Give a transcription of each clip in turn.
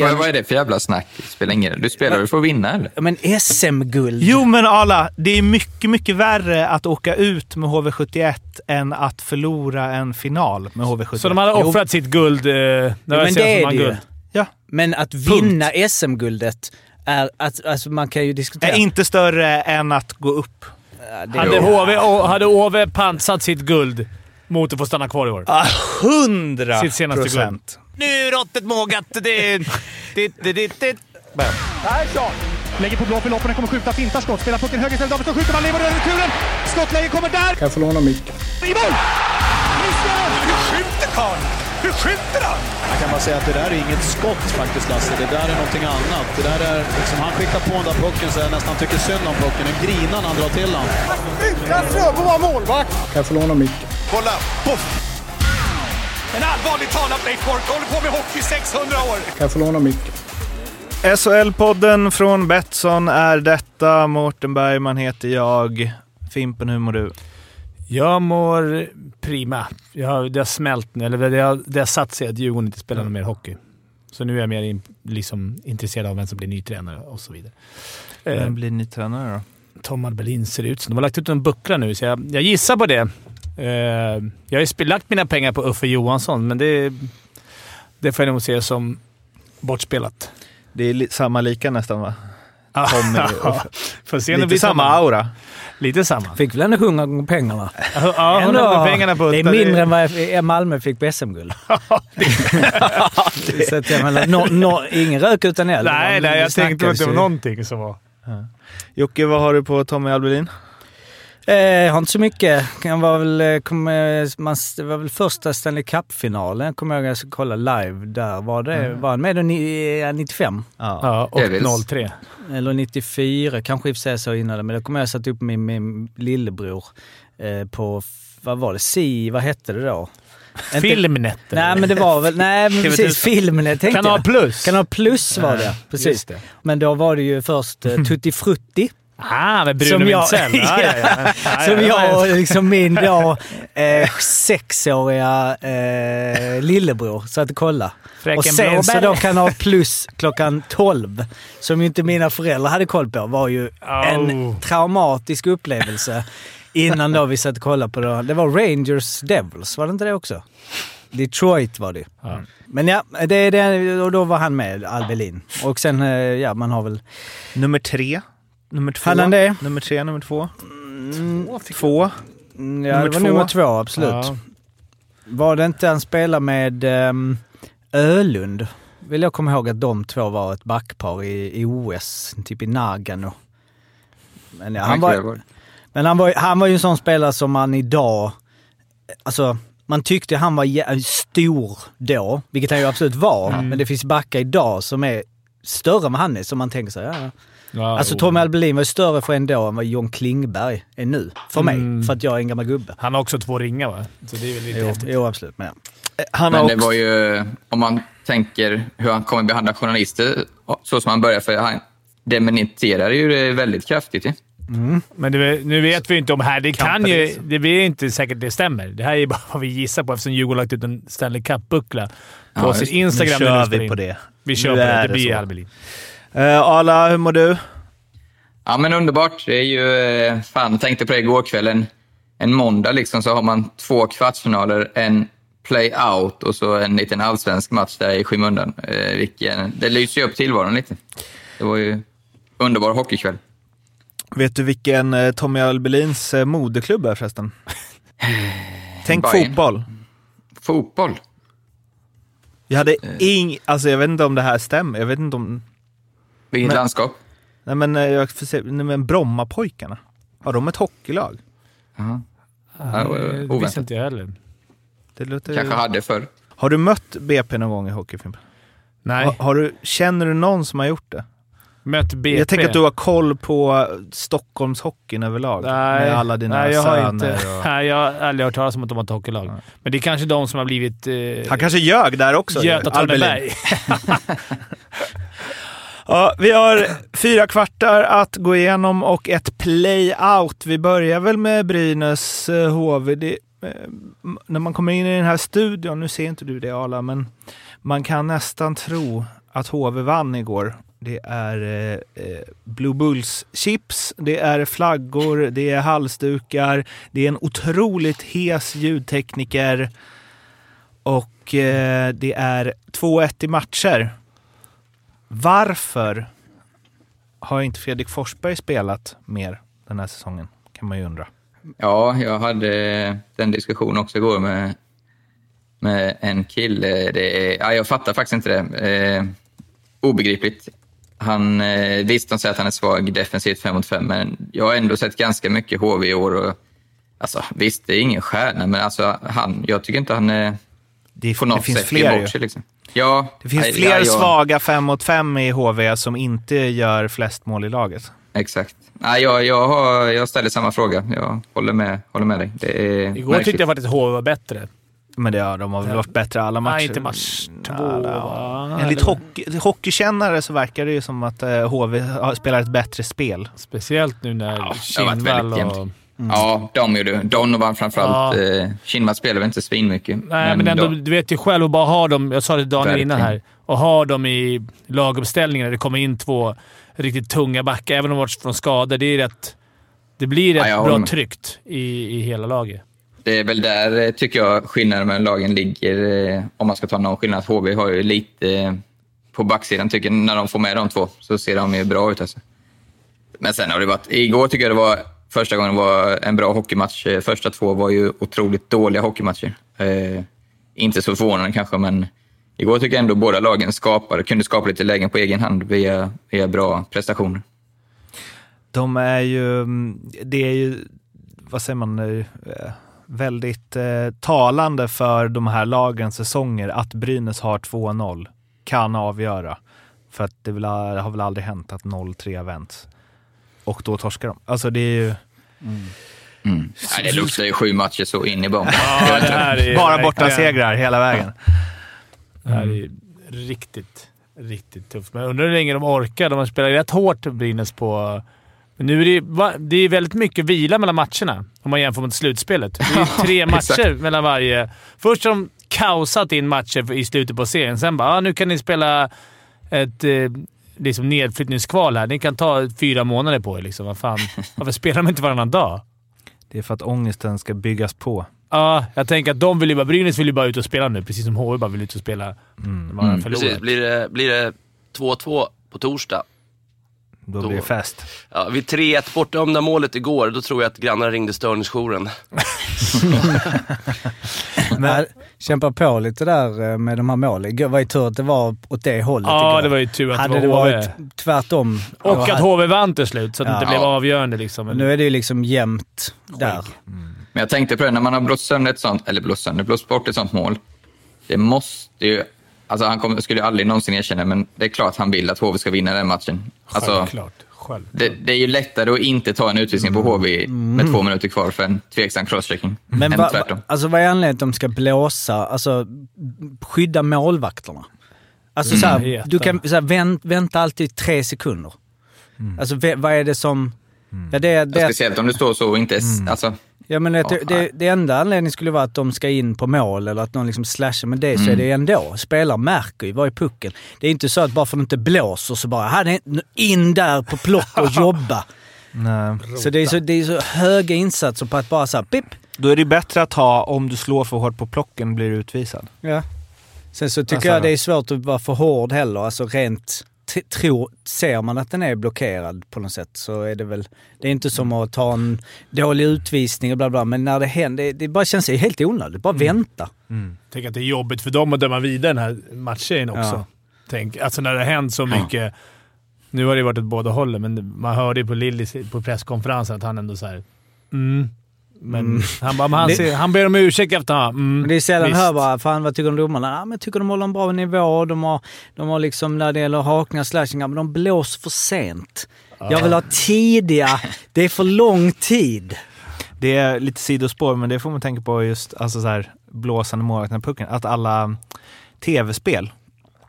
Men vad är det för jävla snack? Det spelar ingen roll. Du spelar väl för att vinna eller? Men SM-guld. Jo, men Ala, det är mycket, mycket värre att åka ut med HV71 än att förlora en final med HV71. Så de hade offrat sitt guld. Eh, Ja, men det är man det guld. Ja. Men att vinna SM-guldet är... Att, alltså man kan ju diskutera... är inte större än att gå upp. Ja, det Hade HV, hade HV pansat sitt guld mot att få stanna kvar i år. Ah, Hundra Sitt senaste procent. Nu är råttet mågat. Det. Det, det, det, det. Persson lägger på blå för loppen, kommer skjuta, fintar skott, spelar pucken höger istället, Davidsson skjuter, man lever över returen. Skottläge kommer där! Kan jag få låna micken? I mål! Missar! Hur skjuter karln? Hur skjuter han? Jag kan bara säga att det där är inget skott faktiskt Lasse. Det där är någonting annat. Det där är liksom, han skickar på den där pucken så jag nästan tycker synd om pucken. Den grinar när han drar till den. Utan Fröbo var målvakt! Kan jag få låna micken? Kolla! Poff! En allvarligt talad Leif Boork håller på med hockey i 600 år! Kan jag få låna micken? SHL-podden från Betsson är detta. Mårten Bergman heter jag. Fimpen, hur mår du? Jag mår prima. Jag har, det har smält nu. Eller det har, det har satt sig att Djurgården inte spelar någon mer hockey. Så nu är jag mer in, liksom, intresserad av vem som blir ny tränare och så vidare. Eh, Vem blir ny tränare då? Tom Albelin ser det ut som. De har lagt ut en buckla nu, så jag, jag gissar på det. Eh, jag har ju lagt mina pengar på Uffe Johansson, men det, det får jag nog se som bortspelat. Det är li- samma lika nästan va? Tommy och- Får se om det Lite blir samma aura. Lite samma. Fick väl ändå 100 gånger pengarna. Ja, Ändå, ändå, pengarna på det är Utta, mindre än vad jag- Malmö fick på SM-guld. Så att jag menar, no, no, ingen rök utan eld. Nej, Det var- nej, det jag tänkte snackades inte om ju. någonting som var... Jocke, vad har du på Tommy Albelin? Eh, har inte så mycket. Kan vara väl, eh, kom, man, det var väl första Stanley Cup-finalen. Kommer jag ihåg att jag kolla live där. Var, det, var han med då ni- eh, 95? Ja. Ja, och Devils. 03. Eller 94, kanske i och för sig så innan det. Men då kommer jag satt upp min, min lillebror eh, på, vad var det, Si, vad hette det då? Filmnet. Nej, men det var väl, nej men precis, Filmnet tänkte Kanal jag. Plus. Kanal Plus var det, precis. Det. Men då var det ju först eh, Tutti Frutti. Ah, med Bruno Som jag- Wintzell. Ja, ja, ja. Ja, Som ja, jag ja. och liksom min då eh, sexåriga eh, lillebror satt och kollade. Fröken och sen så Blåbär. då Kanal Plus klockan 12, som ju inte mina föräldrar hade koll på, var ju en Oh. traumatisk upplevelse. Innan då vi satt och kollade på det. Det var Rangers Devils, var det inte det också? Detroit var det Ja. Men ja, det är det, och då var han med, Albelin. Och sen, eh, ja, man har väl... Nummer tre? Nummer två? Hade han det? Nummer tre, nummer två? Mm, Två? mm, ja, Nummer det var två. nummer två, absolut. Ja. Var det inte han spelade med um, Ölund? Vill jag komma ihåg att de två var ett backpar i, i OS, typ i Nagano. Men, ja, han, var, men han, var, han var ju en sån spelare som man idag... Alltså, man tyckte han var stor då, vilket han ju absolut var. Mm. Men det finns backar idag som är större än vad han är, som man tänker sig. Ja, ja. Ja, Alltså. Tommy Albelin var ju större för en då än vad John Klingberg är nu. För mig. Mm. För att jag är en gammal gubbe. Han har också två ringar va? Så det är väl lite Jo, häftigt. jo absolut. Men, ja. Han Men det också... var ju, om man tänker hur han kommer behandla journalister, så som han börjar, för han demoniterar ju det väldigt kraftigt. ju. Men det, nu vet vi inte om här. Det kan ju... Det är inte säkert det stämmer. Det här är bara vad vi gissar på eftersom Djurgården lagt ut en Stanley Cup-buckla på Ja, sin. Instagram. Nu kör vi på det. Vi kör Nu på det. Det det blir. Albelin. Uh, Ala, hur mår du? Ja, men underbart. Det är ju... eh, Fan, jag tänkte på det igår kväll. En, en måndag liksom så har man två kvartsfinaler, en play-out och så en liten allsvensk match där i skymundan. Eh, vilken, det lyser ju upp tillvaron lite. Det var ju underbar hockeykväll. Vet du vilken eh, Tommy Albelins eh, moderklubb är förresten? Tänk Bayern. fotboll. Fotboll. Jag hade ing... Alltså jag vet inte om det här stämmer. Jag vet inte om... Vilket Men- landskap. Nej men, eh, jag får se... Nej, men Brommapojkarna. Har de ett hockeylag? Ja, det visste inte jag heller. Det låter... Kanske hade förr. Har du mött BP någon gång i hockeyfilm? Nej. Har, har du, känner du någon som har gjort det? Mött BP. Jag tänker att du har koll på Stockholmshockeyn överlag. Nej, med alla dina nej, jag har söner. inte. Och... Nej, jag har aldrig hört talas om att de har ett hockeylag. Men det är kanske de som har blivit... Eh, Han kanske ljög där också. Göta Albelin. Ja, vi har fyra kvartar att gå igenom och ett play-out. Vi börjar väl med Brynäs eh, HV. Det, eh, när man kommer in i den här studion, nu ser inte du det Arla, men man kan nästan tro att HV vann igår. Det är eh, eh, Blue Bulls chips, det är flaggor, det är halsdukar, det är en otroligt hes ljudtekniker och eh, det är 2-1 i matcher. Varför har inte Fredrik Forsberg spelat mer den här säsongen? Kan man ju undra. Ja, jag hade den diskussionen också igår med, med en kille. Det är, ja, jag fattar faktiskt inte det. Eh, obegripligt. Han, eh, visst, de säger att han är svag defensivt 5 mot 5, men jag har ändå sett ganska mycket HV i år. Och, alltså, visst, det är ingen stjärna, men alltså, han, jag tycker inte han är det, på något det finns sätt fler ju. bort sig. Liksom. Ja, Det finns fler ja, jag- svaga 5 mot 5 i HV som inte gör flest mål i laget. Exakt. Nej, jag, jag, har, jag ställer samma fråga. Jag håller med, håller med dig. Det är Igår märkligt. tyckte jag faktiskt HV var bättre. Men det, ja, de har väl varit bättre alla matcher. Nej, inte match två, Ja? Enligt hockey, hockeykännare så verkar det ju som att eh, HV har- spelar ett bättre spel. Speciellt nu när varit Kindvall väldigt jämnt. Och... Ja, de gjorde Donovan framförallt. Ja. Ja. Kindvall spelar väl inte svinmycket. Nej, men ändå, de- du vet ju själv att bara ha dem, jag sa det dagen Verkligen. innan här, och ha dem i laguppställningen när det kommer in två riktigt tunga backar, även om de varit från skador. Det, är rätt, det blir rätt Ja, bra tryggt i, i hela laget. Det är väl där eh, tycker jag skillnaden mellan lagen ligger. eh, Om man ska ta någon skillnad. HV har ju lite eh, på backsidan tycker jag, när de får med de två så ser de ju bra ut. Alltså. Men sen har det varit... Igår tycker jag det var första gången var en bra hockeymatch. Eh, första två var ju otroligt dåliga hockeymatcher. Eh, inte så förvånande kanske, men igår tycker jag ändå båda lagen skapade, kunde skapa lite lägen på egen hand via, via bra prestationer. De är ju, det är ju, vad säger man, nu, väldigt eh, talande för de här lagens säsonger att Brynäs har 2-0 kan avgöra. För att det, det har väl aldrig hänt att 0-3 vänts. Och då torskar de. Alltså det är ju Mm. Nej, det luktar ju sju matcher så in i bomben. Ja, bara borta segrar hela vägen. Det här är riktigt, riktigt tufft. Men jag undrar hur länge de orkar. De har spelat rätt hårt, Brynäs, på... Men nu är det, va- det är väldigt mycket vila mellan matcherna om man jämför med slutspelet. Det är tre matcher mellan varje. Först har de kaosat in matcher i slutet på serien. Sen bara ah, nu kan ni spela ett eh, liksom nedflyttningskval här. Ni kan ta fyra månader på er. Liksom. Vad fan? Varför spelar de inte varannan dag? Det är för att ångesten ska byggas på. Ja, jag tänker att de vill ju bara... Brynäs vill ju bara ut och spela nu, precis som HV bara vill ut och spela Mm. bara Mm. Precis. Blir det, blir det 2-2 på torsdag, Då, Då- blir det fest. ja, vid 3-1 bortdömda målet igår, då tror jag att grannarna ringde störningsjouren. Men, kämpa på lite där eh, med de här målen. Det var ju tur att det var åt det hållet Ja, igår. det var ju tur att Hade det det var HV. varit tvärtom. Och att hade- HV vann till slut, så att det Ja. inte blev avgörande. Liksom. Nu är det ju liksom jämnt där. Men jag tänkte på det, när man har blåst sönder ett sånt, eller blåst sönder, blåst bort ett sånt mål. Det måste ju... Alltså han kommer, skulle aldrig någonsin erkänna, men det är klart han vill att HV ska vinna den matchen. Alltså, Självklart. Självklart. det, det är ju lättare att inte ta en utvisning på HV med två minuter kvar för en tveksam crosschecking. Men va, va, alltså vad är anledningen att de ska blåsa, alltså skydda målvakterna? Alltså så här, Veta. du kan så här, vänt, vänta alltid tre sekunder. Alltså ve- vad är det som... Ja, det, det, Speciellt om du står så och inte... Alltså, ja, men det, det, det enda anledningen skulle vara att de ska in på mål eller att någon liksom slashar med det, så Mm. är det ändå. Spelare märker ju, var är pucken? Det är inte så att bara för att det inte blåser så bara, "Ha, det är in där på plock och jobba. Nej. Så det är så, det är så höga insatser på att bara såhär, pip. Då är det bättre att ha, om du slår för hårt på plocken blir du utvisad. Ja. Sen så tycker Alltså- jag det är svårt att vara för hård heller. Alltså rent, tror, ser man att den är blockerad på något sätt så är det väl, det är inte som att ta en dålig utvisning och bla bla, men när det händer, det, det bara känns helt onödigt. Bara vänta. Tänk att det är jobbigt för dem att döma vidare den här matchen också. Ja. Tänk, alltså när det har hänt så mycket. Nu har det varit åt båda hållen, men man hörde ju på Lilly på presskonferensen att han ändå såhär... Mm. Men Mm. han, bara, han, Det- ser, han ber om ursäkt efter att mm, Men det är sällan visst. hör bara, fan vad tycker om domarna? Ja, men jag tycker de håller en bra nivå. De har, de har liksom, när det gäller hakningar, slashingar, men de blåser för sent. Jag vill ha tidiga, det är för lång tid. Det är lite sidospår, men det får man tänka på just alltså så här, blåsande målvakten pucken. Att alla tv-spel,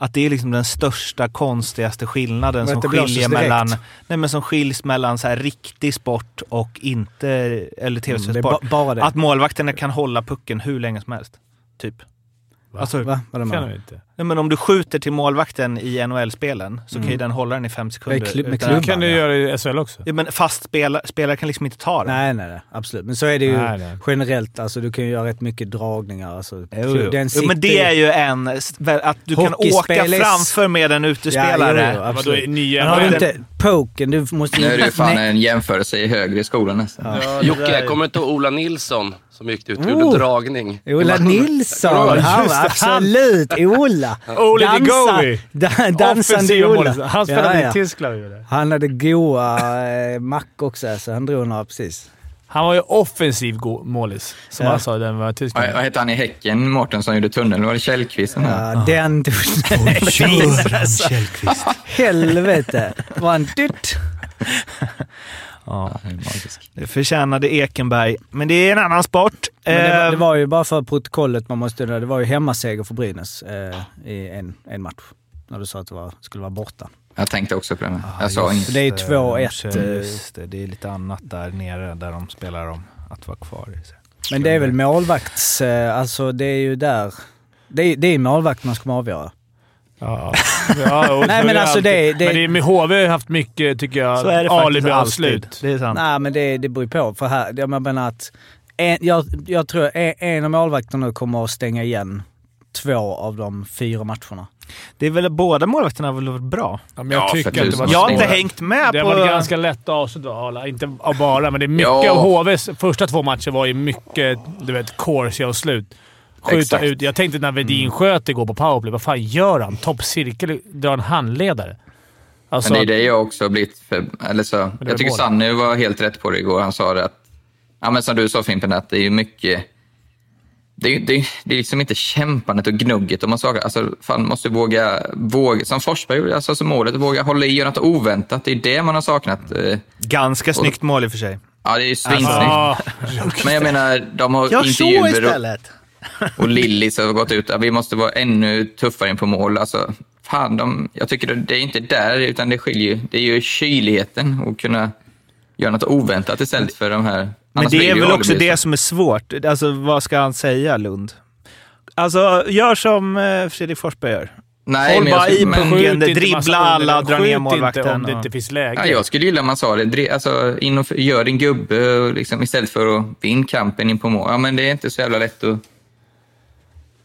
att det är liksom den största, konstigaste skillnaden som skiljer mellan, nej, men som skiljs mellan så här riktig sport och inte, eller Mm, bara det. Att målvakterna kan hålla pucken hur länge som helst. Typ. Alltså, Va? Vadå kan de inte. nej, men om du skjuter till målvakten i NHL-spelen så kan ju Mm. den hålla den i fem sekunder. Med utan- klubban. Det kan du ja. göra i SHL också. Ja, men fast spelare, spelare kan liksom inte ta den. Nej, nej, nej. Absolut. Men så är det ju Nej, nej. generellt. Alltså, du kan ju göra rätt mycket dragningar. Alltså, Jo. Den Jo, men det är ju en... Att du kan åka framför med en utespelare. Ja, jo, jo, Vadå, absolut. nya... Har du inte poken, du måste Nu är det ju fan en jämförelse i högre skolan nästan. Ja, det Jocke, är- kommer inte ihåg Ola Nilsson som gick ut och Oh. gjorde dragning? Ola Nilsson, han, det, han. absolut. Ola. Ole the Dansa- goalie. da- Dansande Ola. Han spelade Ja, ja. i Tyskland. ju. Han hade goa eh, mack också, så han drog några precis. Han var ju offensiv målis, som Ja. han sa den var Vad, Tyskland. vad hette han i Häcken, Mårten, som gjorde tunneln? Var det Källqvist? var- Ja, den tog... Helvete. Var han dyrt? Ja, det förtjänade Ekenberg. Men det är en annan sport. Men det, var, Eh, det var ju bara för protokollet man måste... Det var ju hemmaseger för Brynäs eh, i en, en match. När du sa att det var, skulle vara borta. Jag tänkte också på det. men Ja, Jag sa just inget. Det är ju det. 2-1, eh. Just det, det är lite annat där nere där de spelar om att vara kvar. Men det är väl målvakts... Eh, alltså det är ju där... Det är, det är målvakt man ska avgöra. Ja, ja, och Nej, men alltså alltid- det- det- Men det är, med HV har haft mycket, tycker jag, Så är det alibi-avslut. Det är sant. Nej, men det, det beror ju på. För här, jag menar att... En, jag, jag tror en, en av målvakterna nu kommer att stänga igen två av de fyra matcherna. Det är väl båda målvakterna har väl varit bra? Ja, men jag Ja, tycker att det var Jag har inte hängt med Det på... har varit ganska lätt avslut av. Inte av bara, men det är mycket Ja. av HVs första två matcher var ju mycket, du vet, corsi-avslut. Skjuta Exakt. ut. Jag tänkte när Vedin sköt igår på powerplay, vad fan gör han? Toppcirkel, drar en handledare. Alltså, Men det är det jag också har blivit för, eller så, Jag tycker. Sanny var helt rätt på det igår. Han sa det att, ja men som du sa Fimpen, att det är ju mycket... Det är, det, det är liksom inte kämpandet och gnugget. Och man sa, alltså, fan måste våga, våga, som Forsberg gjorde, alltså som målet, våga hålla i och göra något oväntat. Det är det man har saknat. Eh, Ganska snyggt mål i och för sig. Ja, det är ju svinsnyggt. Ja, Men jag menar, de har intervjuer och, istället! Och Lillis har gått ut att vi måste vara ännu tuffare in på mål. Alltså, fan, de, jag tycker det är inte där, utan det skiljer Det är ju kyligheten och kunna göra något oväntat istället för de här... Men det är väl också det som är svårt. Alltså vad ska han säga, Lund? Alltså, gör som eh, Fredrik Forsberg gör. Nej, Håll bara i inte dribbla alla, dra ner Skjut inte målvakten om det inte finns läge. Ja, jag skulle gilla om man sa det. Alltså, in och gör din gubbe liksom, istället för att vinna kampen in på mål. Ja, men det är inte så jävla lätt att,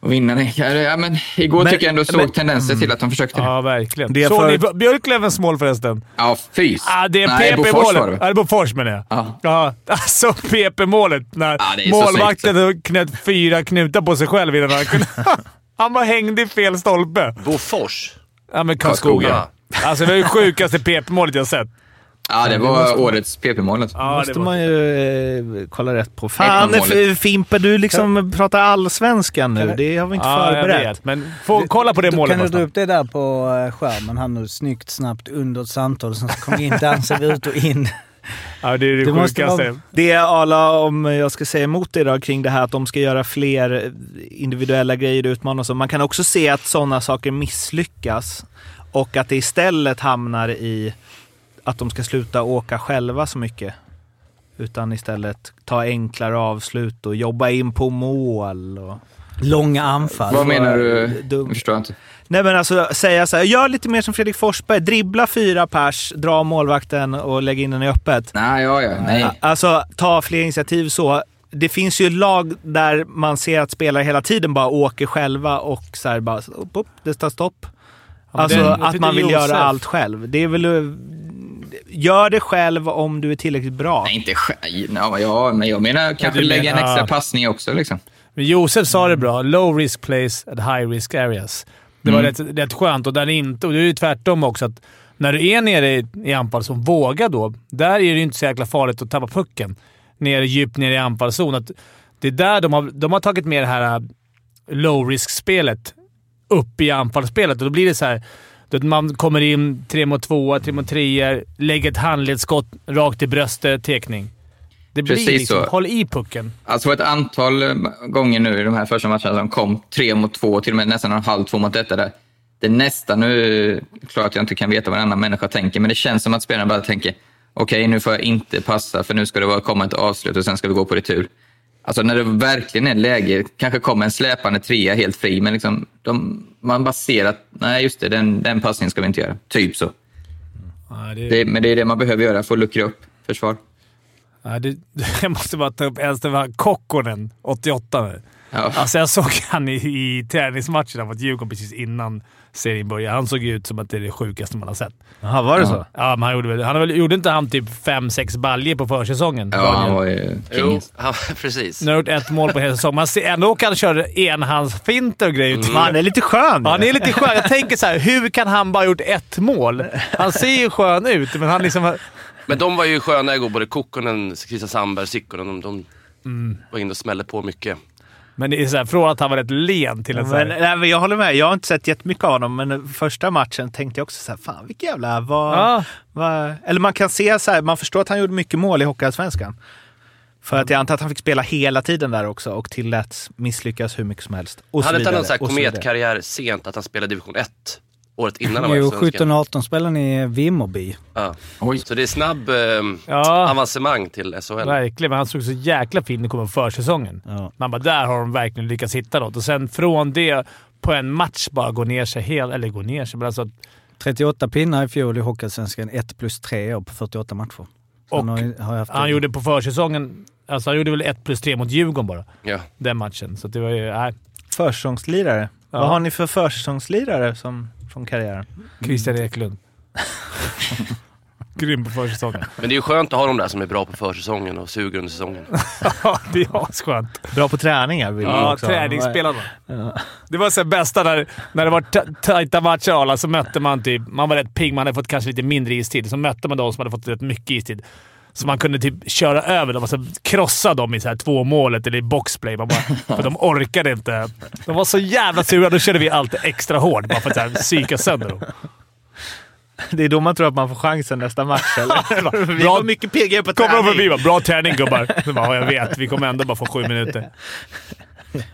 att vinna det. Ja, men igår Men- tycker jag ändå såg men- tendenser till att de försökte det. Ja, verkligen. Det är Såg för- ni Björklövens mål förresten? Ja, fys. Ah, det är Nej, Bofors var PP-målet. det. Ja, det är Bofors menar jag. Ja. Ja, alltså PP-målet. När Ja, målvakten knöt fyra knutar på sig själv innan han kunde... Han bara hängde i fel stolpe. Bofors. Ja, men Karlskoga. Karlskoga. Alltså det var det sjukaste PP-målet jag sett. Ja, det var årets PP-målet. Ja, måste man ju eh, kolla rätt på. Fan, 1-0 F- Fimpen, du liksom pratar allsvenskan nu. Det har vi inte Ja, förberett. vet. Men få, kolla på det Då målet kan du dra upp det där på eh, skärmen här nu, snyggt, snabbt, under ett samtal. Sen så kommer in, dansar vi ut och in. Ja, det är det, sjukaste. vara- Det är alla, om jag ska säga emot idag kring det här att de ska göra fler individuella grejer, utmana och så. Man kan också se att sådana saker misslyckas och att det istället hamnar i att de ska sluta åka själva så mycket. Utan istället ta enklare avslut och jobba in på mål. Och... Långa anfall. Vad menar du? Dum. Jag förstår inte. Nej men alltså säga så här, gör lite mer som Fredrik Forsberg. Dribbla fyra pers, dra målvakten och lägg in den i öppet. Nej, ja, ja. Nej. Alltså ta fler initiativ så. Det finns ju lag där man ser att spelare hela tiden bara åker själva och så här bara upp, upp, det tar stopp. Alltså jag att man vill Josef- göra allt själv. Det är väl... Gör det själv om du är tillräckligt bra. Nej, inte själv. Ja, ja, men jag menar kanske du lägga en extra passning också. Liksom. Men Josef sa det bra. Low risk plays at high risk areas. Det var Mm. rätt, rätt skönt och där inte... Och det är ju tvärtom också. att När du är nere i, i anfall som vågar då, där är det ju inte så jäkla farligt att tappa pucken. Nere, djupt nere i anfallszon. Att det är där de har, de har tagit med det här äh, low risk-spelet upp i anfallsspelet och då blir det så här. Man kommer in tre mot två, tre mot tre, lägger ett handledsskott rakt i bröstet, tekning. Det blir Precis liksom, så. håll i pucken. Alltså ett antal eh, gånger nu i de här första matcherna som kom tre mot två, till och med nästan en halv två mot detta där. Det är nästan, nu klart att jag inte kan veta vad en annan människa tänker, men det känns som att spelarna bara tänker okej, nu får jag inte passa för nu ska det komma ett avslut och sen ska vi gå på retur. Alltså när det verkligen är läge, kanske kommer en släpande trea helt fri, men liksom, de, man bara ser att nej, just det, den, den passningen ska vi inte göra. Typ så. Ja, det, Det, men det är det man behöver göra för att luckra upp försvar. ja, det, jag måste bara ta upp en det var Kokkonen, 88 nu. Ja. Alltså jag såg han i, i träningsmatcherna mot Djurgården precis innan serien började. Han såg ut som att det är det sjukaste man har sett. Jaha, var det Ja. så? Ja, men han gjorde, väl, han väl, gjorde inte han typ fem sex baljer på försäsongen? Ja, han var ju Jo, king. han, precis. Nu har gjort ett mål på hela säsongen. Man ser ändå kan han köra enhandsfinter och grejer. Men han är lite skön Ja, han ju. är lite skön. Jag tänker så här, hur kan han bara ha gjort ett mål? Han ser ju skön ut, men han liksom... Men de var ju sköna igår, både Kokkonen, Christian Sandberg, Sikkonen. De, de Mm. var inne och smällde på mycket. Men det är så här, från att han var rätt len till att så Men, här, nej, men jag håller med. Jag har inte sett jättemycket av honom, men första matchen tänkte jag också så här, fan vilken jävla... Vad, Ja. vad, eller man kan se så här, man förstår att han gjorde mycket mål i Hockeyallsvenskan. För att jag antar att han fick spela hela tiden där också och tilläts misslyckas hur mycket som helst. Och så hade inte han någon kometkarriär sent, att han spelade division 1 året innan han var Jo, i Allsvenskan? 17-18 spelade ni i Vimmerby. Ja. Så det är snabb eh, Ja. avancemang till SHL. Verkligen, men han såg så jäkla fin ut på försäsongen. Ja. Man bara, där har de verkligen lyckats hitta något. Och sen från det, på en match, bara gå ner sig helt. Eller gå ner sig, men alltså... 38 pinnar i fjol i Hockeyallsvenskan, 1 plus 3 år på 48 matcher. Och han har, har Han gjorde på försäsongen... Alltså han gjorde väl 1 plus 3 mot Djurgården bara, Ja. den matchen. Så det var ju... Nej. Försäsongslirare. Ja. Vad har ni för försäsongslirare som, från karriären? Christian Eklund. Grym på försäsongen. Men det är ju skönt att ha de där som är bra på försäsongen och suger under säsongen. Ja, det är asskönt. Bra på träningar vill Ja, också träningsspelarna. Ja. Det var så här bästa när, när det var ta- tajta matcher alla så mötte man typ... Man var rätt pigg, man hade fått kanske lite mindre istid. Så mötte man de som hade fått rätt mycket istid. Så man kunde typ köra över dem, alltså krossa dem i så här två målet eller i boxplay. Man bara, för de orkade inte. De var så jävla sura. Då körde vi alltid extra hårt bara för att så här psyka sönder dem. Det är då man tror att man får chansen nästa match, eller? Vi Bra- var mycket piggare på Kommer de träning. förbi bara “Bra träning gubbar”. Så bara, "Ja, jag vet, vi kommer ändå bara få sju minuter.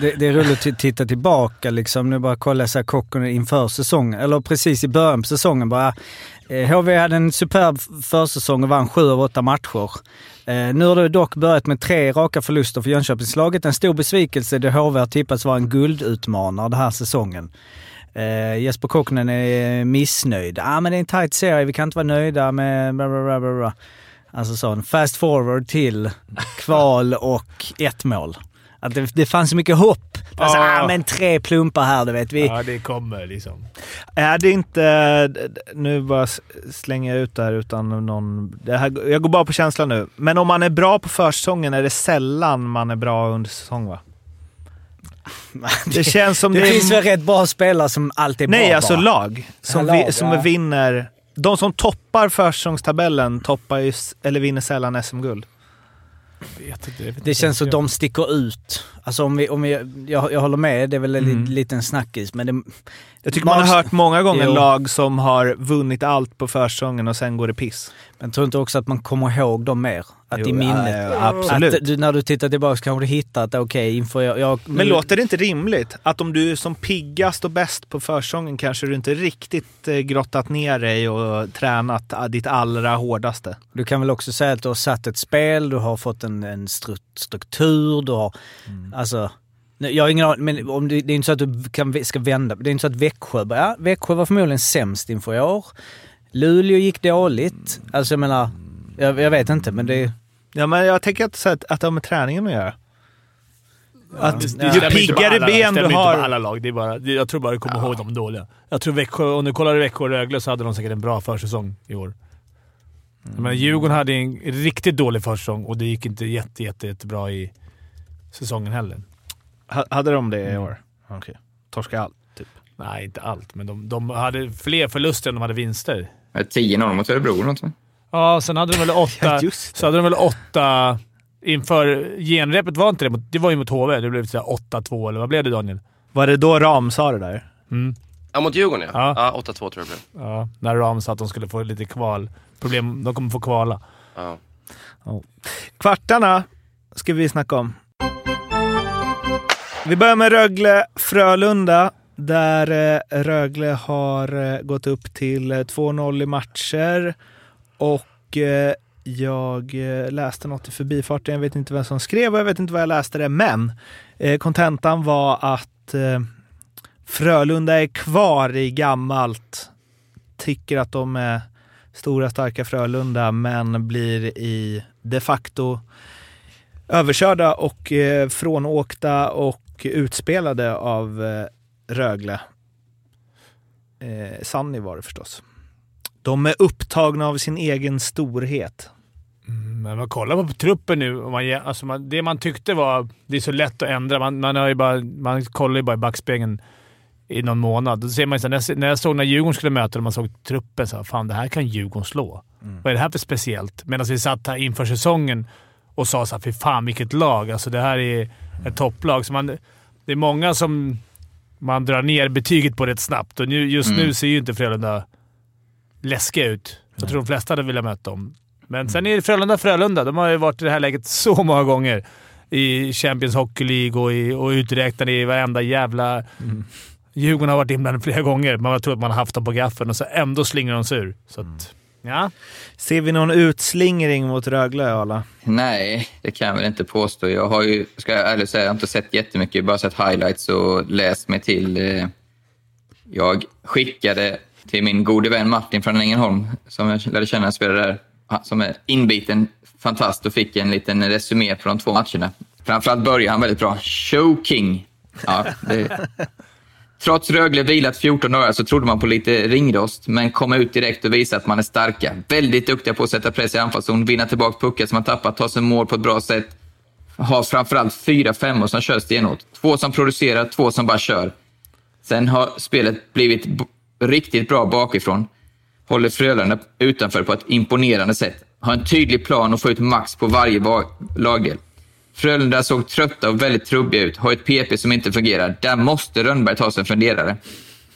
Det, det är roligt att titta tillbaka liksom. Nu bara kolla så här Kokkonen inför säsongen, eller precis i början på säsongen bara. Eh, HV hade en superb försäsong och vann sju av åtta matcher. Eh, nu har det dock börjat med tre raka förluster för Jönköpingslaget. En stor besvikelse då HV har tippats vara en guldutmanare den här säsongen. Eh, Jesper Kokkonen är missnöjd. Ah, men det är en tight serie, vi kan inte vara nöjda med... Bla bla bla bla. Alltså sån fast forward till kval och ett mål. Att det, det fanns så mycket hopp. Alltså, Ja. ah, men tre plumpar här, du vet. Vi, Ja, det kommer liksom. Är det inte... Nu bara slänger jag ut där utan någon... Det här, jag går bara på känslan nu. Men om man är bra på försäsongen är det sällan man är bra under säsong, va? Det känns som det, det, finns är... väl rätt bra spelare som alltid är Nej, bra alltså bara. lag. Som, Ja, vi, lag, som ja. vinner... De som toppar försäsongstabellen toppar ju, eller vinner sällan SM-guld. Vet inte, vet Det känns som de sticker ut. Alltså om vi, om vi, jag, jag håller med, det är väl en Mm. li- liten snackis, men det... Jag tycker man har hört många gånger Jo. lag som har vunnit allt på försäsongen och sen går det piss. Men tror inte också att man kommer ihåg dem mer? Att Jo, i minnet. ja, ja, absolut. Att du, när du tittar tillbaka kanske du hittar att okej, inför jag... jag Men låter det inte rimligt att om du är som piggast och bäst på försäsongen kanske du inte riktigt eh, grottat ner dig och tränat ah, ditt allra hårdaste? Du kan väl också säga att du har satt ett spel, du har fått en, en stru- struktur, du har... Mm. Alltså... Jag har ingen aning, men om det, det är inte så att du kan, ska vända. Det är inte så att Växjö... bara, Ja, Växjö var förmodligen sämst inför i år. Luleå gick dåligt. Alltså jag menar... Jag, jag vet inte, men det... Ja, men jag tänker att, så att, att det har med träningen att göra. Att Det ju stämmer inte på piggare alla- ben stämmer du inte på har... alla lag. Det är bara, det- jag tror bara du kommer ihåg de dåliga. Jag tror Växjö, om du kollar Växjö och Rögle så hade de säkert en bra försäsong i år. Jag menar, Djurgården hade en riktigt dålig försäsong och det gick inte jätte, jätte, jättebra i säsongen heller. Ha- Hade de det i år? Okej. Torska allt, typ. Nej, inte allt, men de, de hade fler förluster än de hade vinster. 10-0 mot Örebro eller något? Ja, sen hade de väl åtta... Ja, just det. så hade de väl åtta... Inför genrepet var inte det mot, Det var ju mot HV. Det blev så här 8-2, eller vad blev det Daniel? Var det då Ram sa det där? Mm. Ja, mot Djurgården ja. Ja. ja. 8-2 tror jag det blev. Ja, när Ram sa att de skulle få lite kval. Problem, de kommer få kvala. Ja. Kvartarna ska vi snacka om. Vi börjar med Rögle-Frölunda. Där eh, Rögle har eh, gått upp till eh, 2-0 i matcher. Och jag läste något i förbifarten, jag vet inte vem som skrev och jag vet inte vad jag läste det, men kontentan var att Frölunda är kvar i gammalt, tycker att de är stora starka Frölunda, men blir i de facto överkörda och frånåkta och utspelade av eh, Rögle. Eh, Sanni var det förstås. De är upptagna av sin egen storhet. Mm, Men man kollar på truppen nu. Och man, alltså man, det man tyckte var... Det är så lätt att ändra. Man, man, har ju bara, man kollar ju bara i backspegeln i någon månad. Då ser man ju så här, när, jag, när jag såg när Djurgården skulle möta dem, man såg truppen, så här, fan det här kan Djurgården slå. Vad är det här för speciellt? Medan vi satt här inför säsongen och sa såhär, fy fan vilket lag. Alltså det här är ett topplag. Så man, det är många som man drar ner betyget på rätt snabbt. Och nu, just nu ser ju inte Frölunda läskiga ut. Jag tror de flesta hade velat möta dem. Men sen är det Frölunda Frölunda. De har ju varit i det här läget så många gånger. I Champions Hockey League och, i, och uträknade i varenda jävla... Djurgården har varit inblandade flera gånger. Man tror att man har haft dem på gaffeln och så ändå slingrar de sig ur. Så att, ja. Ser vi någon utslingring mot Rögle, Arla? Nej, det kan jag väl inte påstå. Jag har ju, ska jag ärligt säga, jag har inte sett jättemycket. Bara sett highlights och läst mig till. Eh, jag skickade till min gode vän Martin från Ängelholm, som jag lärde känna spelare där, han som är inbiten fantast och fick en liten resumé på de två matcherna. Framförallt började han väldigt bra. Choking. Ja, det, Trots Rögle vilat 14 dagar så trodde man på lite ringrost, men kom ut direkt och visade att man är starka. Väldigt duktiga på att sätta press i anfallszon, vinna tillbaka puckar som man tappat, ta sig mål på ett bra sätt. Har framförallt fyra femmor som kör stenhårt. Två som producerar, två som bara kör. Sen har spelet blivit b- riktigt bra bakifrån. Håller Frölunda utanför på ett imponerande sätt. Har en tydlig plan och får ut max på varje ba- lagdel. Frölunda såg trötta och väldigt trubbiga ut. Har ett PP som inte fungerar. Där måste Rönnberg ta sig en funderare.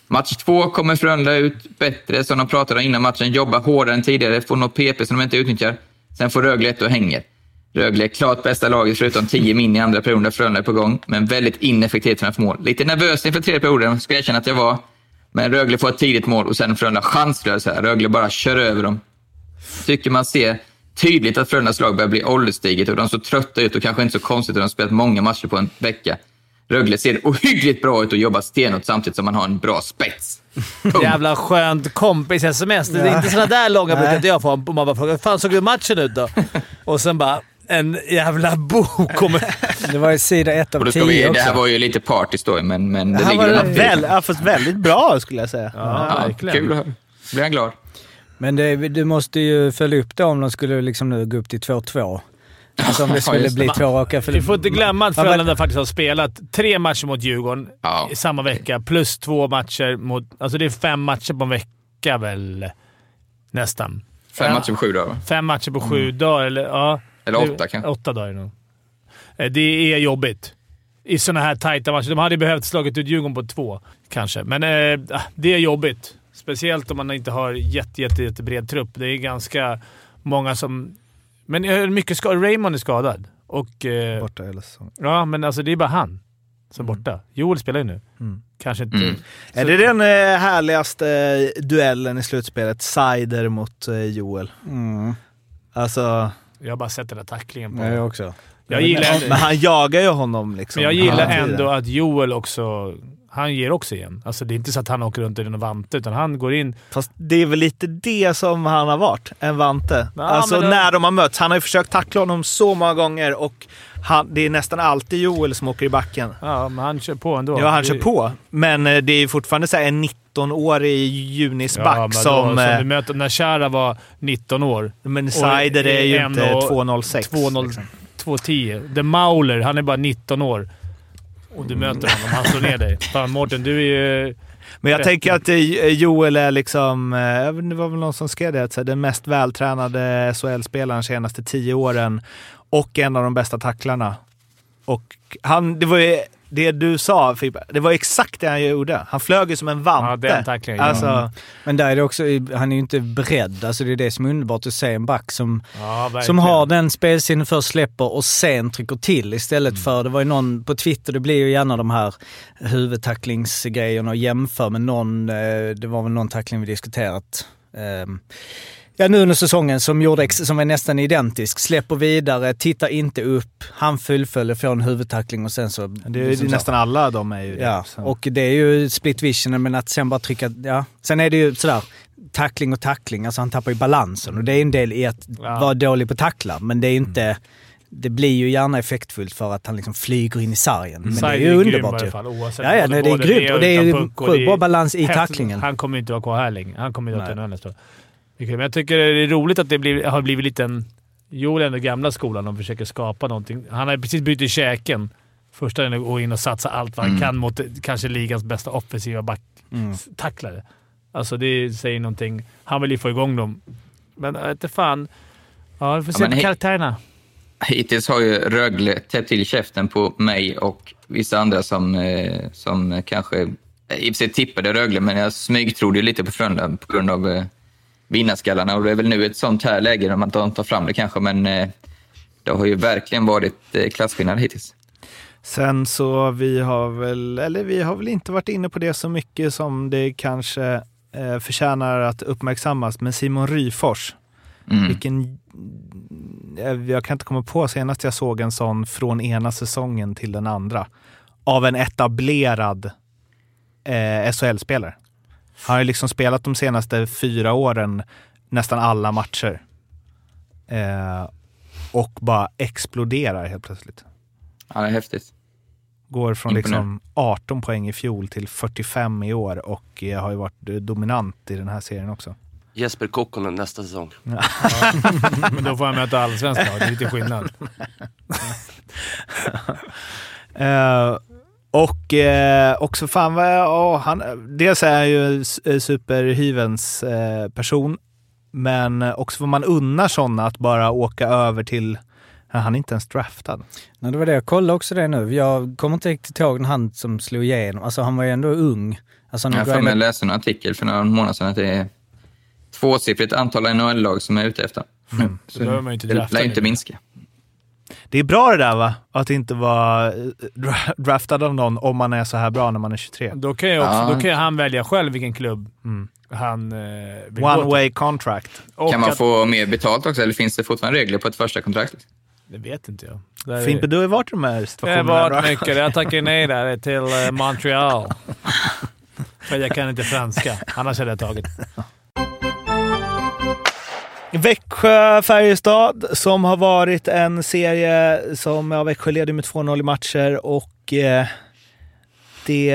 Match två kommer Frölunda ut bättre, som de pratade om innan matchen. Jobbar hårdare än tidigare, får något PP som de inte utnyttjar. Sen får Rögle ett och hänger. Rögle är klart bästa laget förutom 10 min i andra perioden där Frölunda är på gång, men väldigt ineffektivt framför mål. Lite nervös inför tredje perioden, ska jag erkänna att jag var. Men Rögle får ett tidigt mål och sen Frölunda chanslösa. Rögle bara kör över dem. Tycker man ser tydligt att Frölundas lag börjar bli ålderstiget och de ser trötta ut och kanske inte så konstigt att de har spelat många matcher på en vecka. Rögle ser ohyggligt bra ut och jobbar stenhårt samtidigt som man har en bra spets. Punkt. Jävla skönt kompis-sms. Det är inte sådana där långa brukar inte jag få. Och man bara frågar hur fan såg du matchen ut då? Och sen bara en jävla bok kommer... Det var ju sida ett av vi, tio det här också. var ju lite partystory, men, men det Det här ligger var i det. väl, ja, fast väldigt bra skulle jag säga. Ja, Ja, verkligen. kul att höra. Blir han glad? Men det, du måste ju följa upp det om de skulle liksom nu gå upp till 2-2. Alltså om det Ja, skulle det. bli två raka Vi får inte glömma att Ja, Frölunda faktiskt har spelat tre matcher mot Djurgården Ja. i samma vecka, plus två matcher mot... Alltså det är fem matcher på en vecka väl? Nästan. Fem Ja. matcher på sju dagar, va? Fem matcher på sju dagar, eller ja. Mm. Eller åtta kanske. Åtta dagar nog. Eh, Det är jobbigt. I sådana här tajta matcher. De hade ju behövt slagit ut Djurgården på två, kanske. Men eh, det är jobbigt. Speciellt om man inte har jätte, jätte, jätte bred trupp. Det är ganska många som... Men eh, mycket ska, Raymond är skadad. Och, eh, Borta hela säsongen. ja, men alltså det är bara han som är borta. Joel spelar ju nu. Mm. Kanske inte... Mm. Är det den eh, härligaste duellen i slutspelet? Sider mot eh, Joel. Mm, Alltså, Jag har bara sett den där tacklingen på jag också. Jag gillar, men han jagar ju honom liksom. men jag gillar ändå att Joel också... Han ger också igen. Alltså det är inte så att han åker runt i en vante, utan han går in... Fast det är väl lite det som han har varit, en vante. Ja, alltså det- när de har mötts. Han har ju försökt tackla honom så många gånger och han, det är nästan alltid Joel som åker i backen. Ja, men han kör på ändå. Ja, han kör på. Men eh, det är fortfarande så en 19-årig junisback men som... Då, som eh, du möter när Chara var 19 år. Men Sider är ju inte och 2,06. 2,0 liksom. 2,10. The Mauler, han är bara 19 år. Och du möter honom. Han slår ner dig. Fan Mårten, du är ju... Men jag tänker att eh, Joel är liksom, eh, det var väl någon som skrev det, att den mest vältränade SHL-spelaren de senaste tio åren och en av de bästa tacklarna. Och han, det var ju det du sa Fippa, det var exakt det han gjorde. Han flög ju som en vante. Ja, den tacklingen. Alltså, ja. Men där är det också, han är ju inte beredd. Alltså det är det som är underbart att se en back som, Ja, som har den spelsinnen först släpper och sen trycker till istället Mm. för, det var ju någon på Twitter, det blir ju gärna de här huvudtacklingsgrejerna och jämför med någon, eh, det var väl någon tackling vi diskuterat. ehm, ja, nu under säsongen som, gjorde, ex- som är nästan identisk. Släpper vidare, tittar inte upp, han fullföljer, får en huvudtackling och sen så... Det är, liksom så. nästan alla de är ju det. Ja, Så. och det är ju split vision, men att sen bara trycka... Ja. Sen är det ju sådär, tackling och tackling, alltså han tappar ju balansen och det är en del i att Ja. vara dålig på tackla, men det är inte... Det blir ju gärna effektfullt för att han liksom flyger in i sargen. Men det är ju grym underbart ju. fall, oavsett. Ja, ja, nej, det är grymt och det är ju sjukt är bra balans i häftigt. tacklingen. Han kommer inte vara kvar här länge. Han kommer inte Nej. vara till Men jag tycker det är roligt att det blir, har blivit lite en... Joel är ändå gamla skolan och försöker skapa någonting. Han har precis bytt käken. Första är att gå in och satsa allt vad han Mm. kan mot kanske ligans bästa offensiva backtacklare. Alltså det säger någonting. Han vill ju få igång dem. Men jag inte fan. Ja, vi får Ja, se men på karaktärerna. Hittills har ju Rögle täppt till käften på mig och vissa andra som, eh, som kanske i och för sig tippade Rögle, men jag smygtrodde ju lite på Frölunda på grund av eh, vinnarskallarna. Och det är väl nu ett sånt här läge där man tar fram det kanske, men eh, det har ju verkligen varit eh, klasskillnad hittills. Sen så vi har väl, eller vi har väl inte varit inne på det så mycket som det kanske eh, förtjänar att uppmärksammas. Men Simon Ryfors, Mm. vilken... Jag kan inte komma på senast jag såg en sån från ena säsongen till den andra. Av en etablerad eh, SHL-spelare. Han har ju liksom spelat de senaste fyra åren nästan alla matcher. Eh, och bara exploderar helt plötsligt. Ja, det är häftigt. Går från liksom 18 poäng i fjol till 45 i år och eh, har ju varit eh, dominant i den här serien också. Jesper Kokkonen nästa säsong. Men då får han möta allsvenska. Det är lite skillnad. Eh, och eh, också fan vad jag, ja, han, dels är han ju eh, superhyvens eh, person, men också vad man unnar sådana att bara åka över till, han är inte ens draftad. Nej, det var det. Jag kollade också det nu. Jag kommer inte riktigt ihåg när han som slog igenom. Alltså han var ju ändå ung. Alltså, han Jag har för mig läste en artikel för några månader sedan att det är tvåsiffrigt antal NHL-lag som är ute efter. Mm. Så Då behöver man ju inte det drafta lär inte minska. Det är bra det där va? Att inte vara eh, dra- draftad av någon om man är så här bra när man är 23. Då kan, ju också, Ja. då kan han välja själv vilken klubb Mm. han eh, vill gå One till. way contract. Och Kan man att- få mer betalt också, eller finns det fortfarande regler på ett första kontrakt? Det vet inte jag. Där är- Fimpe, du har ju varit i de här Det har situationerna. varit mycket. Jag tackar nej där till eh, Montreal. För jag kan inte franska. Annars hade jag tagit. Växjö-Färjestad som har varit en serie som ja, Växjö leder med 2-0 i matcher och eh, det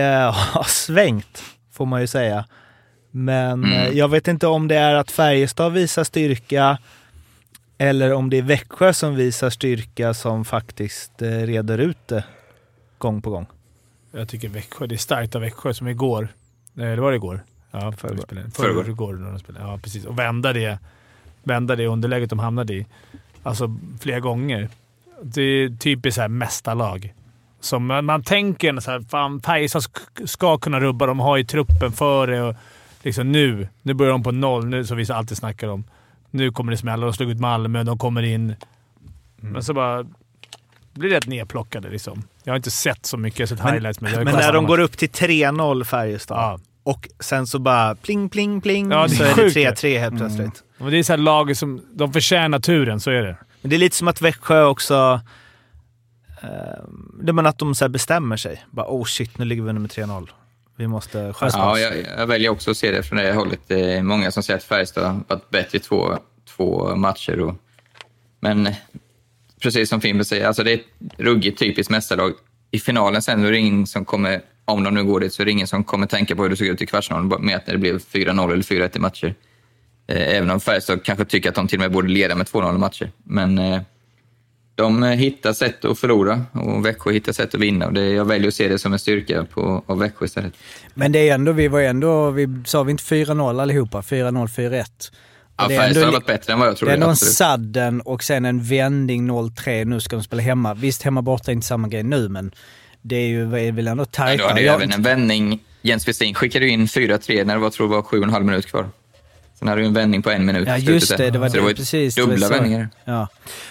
har svängt får man ju säga. Men Mm. eh, jag vet inte om det är att Färjestad visar styrka eller om det är Växjö som visar styrka som faktiskt eh, reder ut det gång på gång. Jag tycker Växjö, det är starkt av Växjö som igår. Nej, det var det igår. Ja, Förrgår. Förrgår. Förrgår. Förrgår när de spelade. Ja, precis. Och vända det, vända det underläget de hamnade i. Alltså flera gånger. Det är typiskt så här mästarlag. Som man, man tänker så här, fan Färjestad sk- ska kunna rubba. De har ju truppen för det. Och liksom nu, nu börjar de på noll, nu, som vi alltid snackar om. Nu kommer det smälla. De slog ut Malmö, de kommer in. Men så bara blir rätt nedplockade liksom. Jag har inte sett så mycket, jag har sett Men- highlights. Men, Men när de går upp till 3-0 Färjestad Ja. och sen så bara pling, pling, pling Ja, så är det sjukt. 3-3 helt plötsligt. Men det är så här lag som de förtjänar turen, så är det. Men det är lite som att Växjö också... Eh, det är att de så här bestämmer sig. Bara oh shit, nu ligger vi under med 3-0. Vi måste skärpa Ja, oss. jag, jag väljer också att se det från det hållet. Det är många som säger att Färjestad har varit bättre i två, två matcher. Och, men precis som Fimpen säger, alltså det är ett ruggigt typiskt mästarlag. I finalen sen är det ingen som kommer, om de nu går dit, så är det ingen som kommer tänka på hur det såg ut i kvartsfinalen med att det blev 4-0 eller 4-1 i matcher. Eh, Även om Färjestad kanske tycker att de till och med borde leda med 2-0 i matcher. Men eh, de eh, hittar sätt att förlora och Växjö hittar sätt att vinna. Och det, jag väljer att se det som en styrka på, av Växjö istället. Men det är ändå, vi var ändå, vi sa vi inte 4-0 allihopa? 4-0, 4-1. Ja, Färjestad har varit bättre än vad jag Det är trodde. ändå en sadden och sen en vändning 0-3. Nu ska de spela hemma. Visst, hemma borta är inte samma grej nu, men det är ju är väl ändå Men då tajtare. hade ju även en vändning. Jens Westin skickade ju in 4-3 när det var, tror jag, var sju och en halv minut kvar. Sen hade du en vändning på en minut Ja, just det. Det var så det var precis. det var dubbla vändningar. Ja.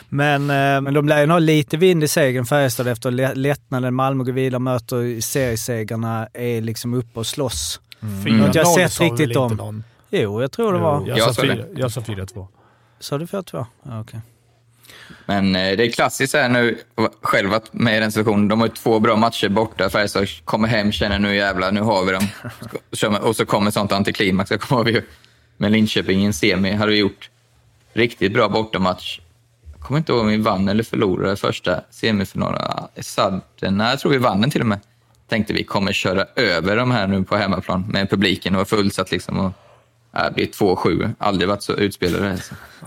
Men, eh, Men de lär ju ha lite vind i segern Färjestad efter lä- lättnaden. Malmö går vidare, möter seriesegrarna, är liksom uppe och slåss. Mm. 4-0 Har inte jag sett sa väl riktigt om. någon. Jo, jag tror det var. Jag, Jag sa sa fyra- det. jag sa 4-2. Sa du 4-2? Ja, okej. Men eh, det är klassiskt här nu, själv varit med i den situationen. De har ju två bra matcher borta. Färjestad kommer hem, känner nu jävlar, nu har vi dem. Och så kommer sånt antiklimax. Jag kommer ihåg vi med Linköping i en semi hade vi gjort riktigt bra bortamatch. Jag kommer inte ihåg om vi vann eller förlorade första semifinalen. Sadden, jag tror vi vann den till och med. Tänkte vi kommer köra över de här nu på hemmaplan med publiken och var fullsatt liksom. Och, det blir 2-7. Aldrig varit så utspelade.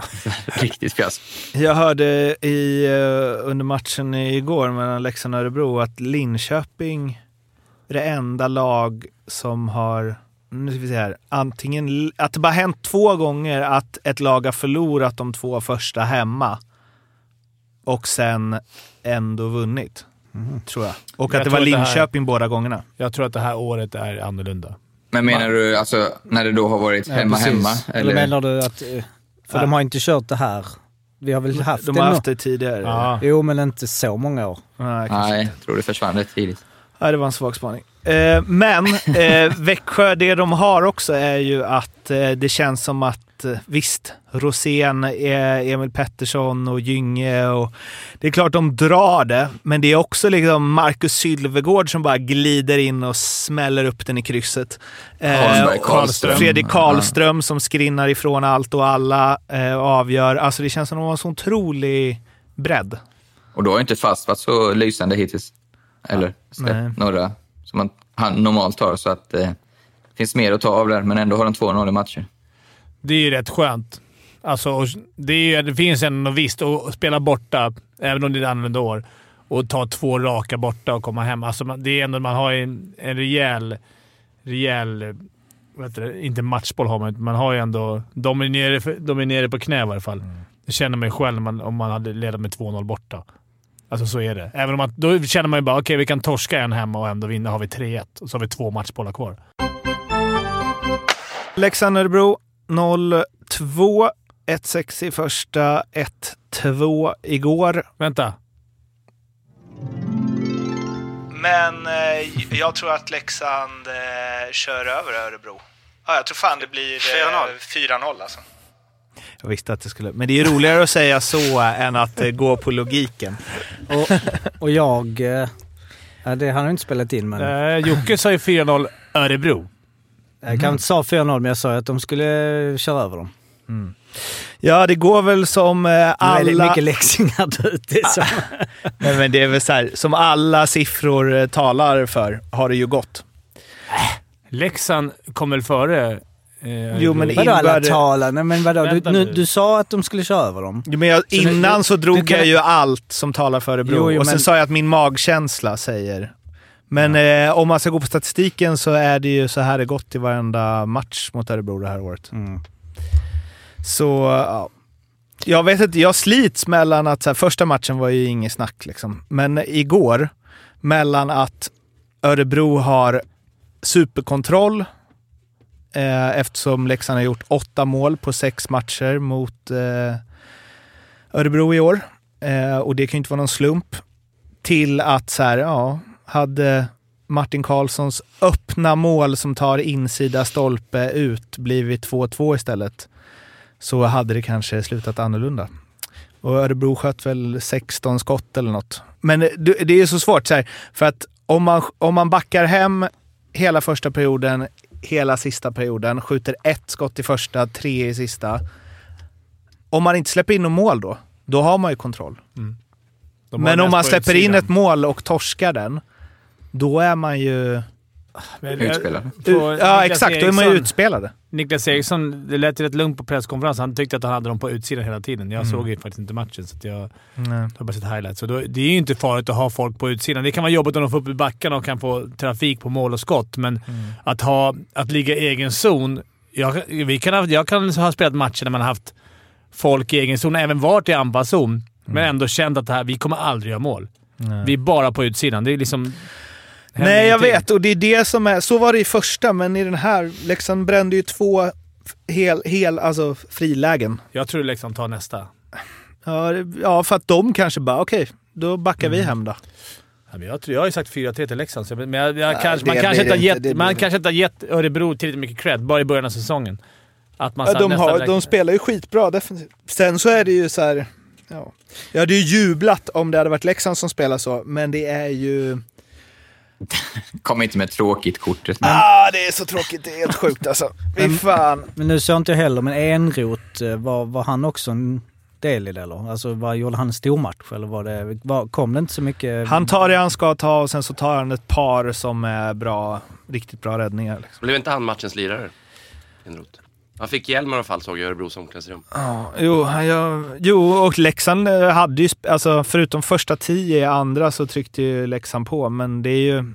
Riktigt fiasko. Jag hörde i, eh, under matchen igår mellan Leksand och Örebro att Linköping är det enda lag som har, nu ska vi se här, antingen, att det bara hänt två gånger att ett lag har förlorat de två första hemma och sen ändå vunnit. Tror jag. Och Jag att det var att det här- Linköping båda gångerna. Jag tror att det här året är annorlunda. Men menar du alltså när det då har varit hemma, precis. hemma? Eller menar du att... eh, För Ja. de har inte kört det här. Vi har väl haft De det har nå- haft det tidigare. Ja. Jo, men inte så många år. Nej, Nej, jag tror det försvann rätt tidigt. Ja, det var en svag spaning. Eh, men eh, Växjö, det de har också är ju att eh, det känns som att eh, visst, Rosén, eh, Emil Pettersson och Gynge och det är klart de drar det, men det är också liksom Marcus Sylvegård som bara glider in och smäller upp den i krysset. Och Karlström. Fredrik Karlström som skrinnar ifrån allt och alla och avgör. Alltså det känns som att de har en så otrolig bredd. Och då har inte Fast varit så lysande hittills. Eller släppt några som man, han normalt har. Så att eh, det finns mer att ta av där, men ändå har de 2-0 i matcher. Det är ju rätt skönt. Alltså, det, är, det finns ändå visst att spela borta, även om det är ett annorlunda år, och ta två raka borta och komma hem. Alltså, det är ändå, man har en, en rejäl, rejäl det? inte matchboll har man inte, man har ju ändå... De är nere, de är nere på knä i varje fall. Det känner man ju själv man, om man hade ledat med 2-0 borta. Alltså så är det. Även om man, då känner man ju bara okej, vi kan torska en hemma och ändå vinna. har vi 3-1 och så har vi två matchbollar kvar. Leksand-Örebro 0-2. 1-6 i första, 1-2 igår. Vänta. Men eh, jag tror att Leksand eh, kör över Örebro. Ja, jag tror fan det blir eh, 4-0 alltså. Jag visste att det skulle... Men det är roligare att säga så än att eh, gå på logiken. Och, och jag... eh, Ja, det han har inte spelat in, men... Eh, Jocke sa ju 4-0 Örebro. Jag kanske inte sa 4-0, men jag sa att de skulle köra över dem. Ja, det går väl som eh, är det alla... mycket läxingar där ute. så- Nej, men det är väl så här, som alla siffror eh, talar för har det ju gått. Leksand kom väl före eh, Jo, men? Vadå alla? Nej, men vadå? Du, nu, du sa att de skulle köra över dem. Jo, Men jag, det- innan så drog du kan- jag ju allt som talar för Örebro. Jo, jo, och sen men- sa jag att min magkänsla säger. Men eh, om man ska gå på statistiken så är det ju så här det gått i varenda match mot Örebro det här året. Mm. Så ja. Jag vet inte, jag slits mellan att så här, första matchen var ju inget snack liksom. Men igår, mellan att Örebro har superkontroll eh, eftersom Leksand har gjort åtta mål på sex matcher mot eh, Örebro i år. Eh, och det kan ju inte vara någon slump. Till att så här, ja, hade Martin Karlssons öppna mål som tar insida stolpe ut blivit 2-2 istället så hade det kanske slutat annorlunda. Och Örebro sköt väl 16 skott eller något. Men det är är så svårt så här, för att om man, om man backar hem hela första perioden, hela sista perioden, skjuter ett skott i första, tre i sista. Om man inte släpper in något mål då, då har man ju kontroll. Har Men om man släpper in ett mål och torskar den, då är man ju... Men, Utspelad. På ja, Niklas exakt. Då är man ju Eriksson- utspelade. Niklas Eriksson, det lät ju rätt lugnt på presskonferensen. Han tyckte att han hade dem på utsidan hela tiden. Jag Mm. såg ju faktiskt inte matchen, så att jag Nej. har bara sett highlights. Så då, det är ju inte farligt att ha folk på utsidan. Det kan vara jobbigt om de får upp i backarna och kan få trafik på mål och skott, men att, ha, att ligga i egen zon. Jag, vi kan ha, jag kan ha spelat matcher där man har haft folk i egen zon, även varit i anfallszon, men ändå känt att det här, vi kommer aldrig göra mål. Vi är bara på utsidan. Det är liksom... Nej, jag vet. Och det är det som är... Så var det i första, men i den här... Leksand brände ju två hel, hel, alltså frilägen. Jag tror Leksand tar nästa. Ja, ja, för att de kanske bara, okej, då backar vi hem då. Ja, men jag, tror, jag har ju sagt 4-3 till Leksand, men jag, jag Nej, kanske, man, kanske inte gett, man kanske inte har gett Örebro tillräckligt mycket cred bara i början av säsongen. Att man Ja, de, har, de spelar ju skitbra defensivt. Sen så är det ju så här... Ja. Jag hade ju jublat om det hade varit Leksand som spelar så, men det är ju... Kom inte med tråkigt kort. Ah, det är så tråkigt. Det är helt sjukt alltså. Fy fan. Men nu såg inte jag heller, men Enroth, eh, var, var han också en del i det eller? Alltså var, gjorde han en stor match eller var det, var, kom det inte så mycket? Han tar det han ska ta och sen så tar han ett par som är bra, riktigt bra räddningar. Liksom. Blev inte han matchens lirare? Enroth. Han fick hjälm i alla fall såg jag i Örebros omklädningsrum. Ja, jo, gör- jo, och Leksand eh, hade ju, alltså förutom första tio i andra så tryckte ju Leksand på, men det är ju,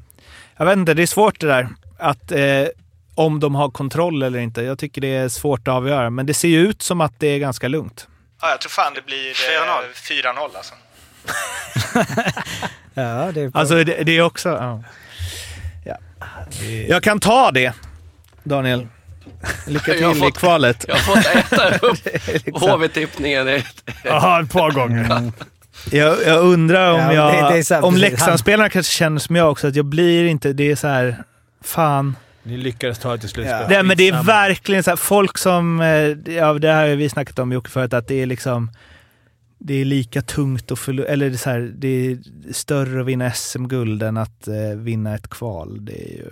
jag vet inte, det är svårt det där. Att eh, om de har kontroll eller inte. Jag tycker det är svårt att avgöra, men det ser ju ut som att det är ganska lugnt. Ja, jag tror fan det blir eh, 4-0 alltså. Ja, det är Alltså det, det är också... Ja. Ja. Jag kan ta det, Daniel. Lycka till i fått- kvalet. Jag har fått äta upp Liksom. HV-tippningen. Det är- Ja, ett par gånger. Jag, jag undrar om, Ja, jag, det- det är sant, om. Leksandsspelarna kanske känner som jag också, att jag blir inte... Det är så här... Fan. Ni lyckades ta det till slutspel. Det, men det är verkligen så här, folk som... eh, Ja, det här har vi snackat om Jocke förut, att det är liksom... Det är lika tungt att förlora, eller det är, så här, det är större att vinna SM-guld än att eh, vinna ett kval. Det är ju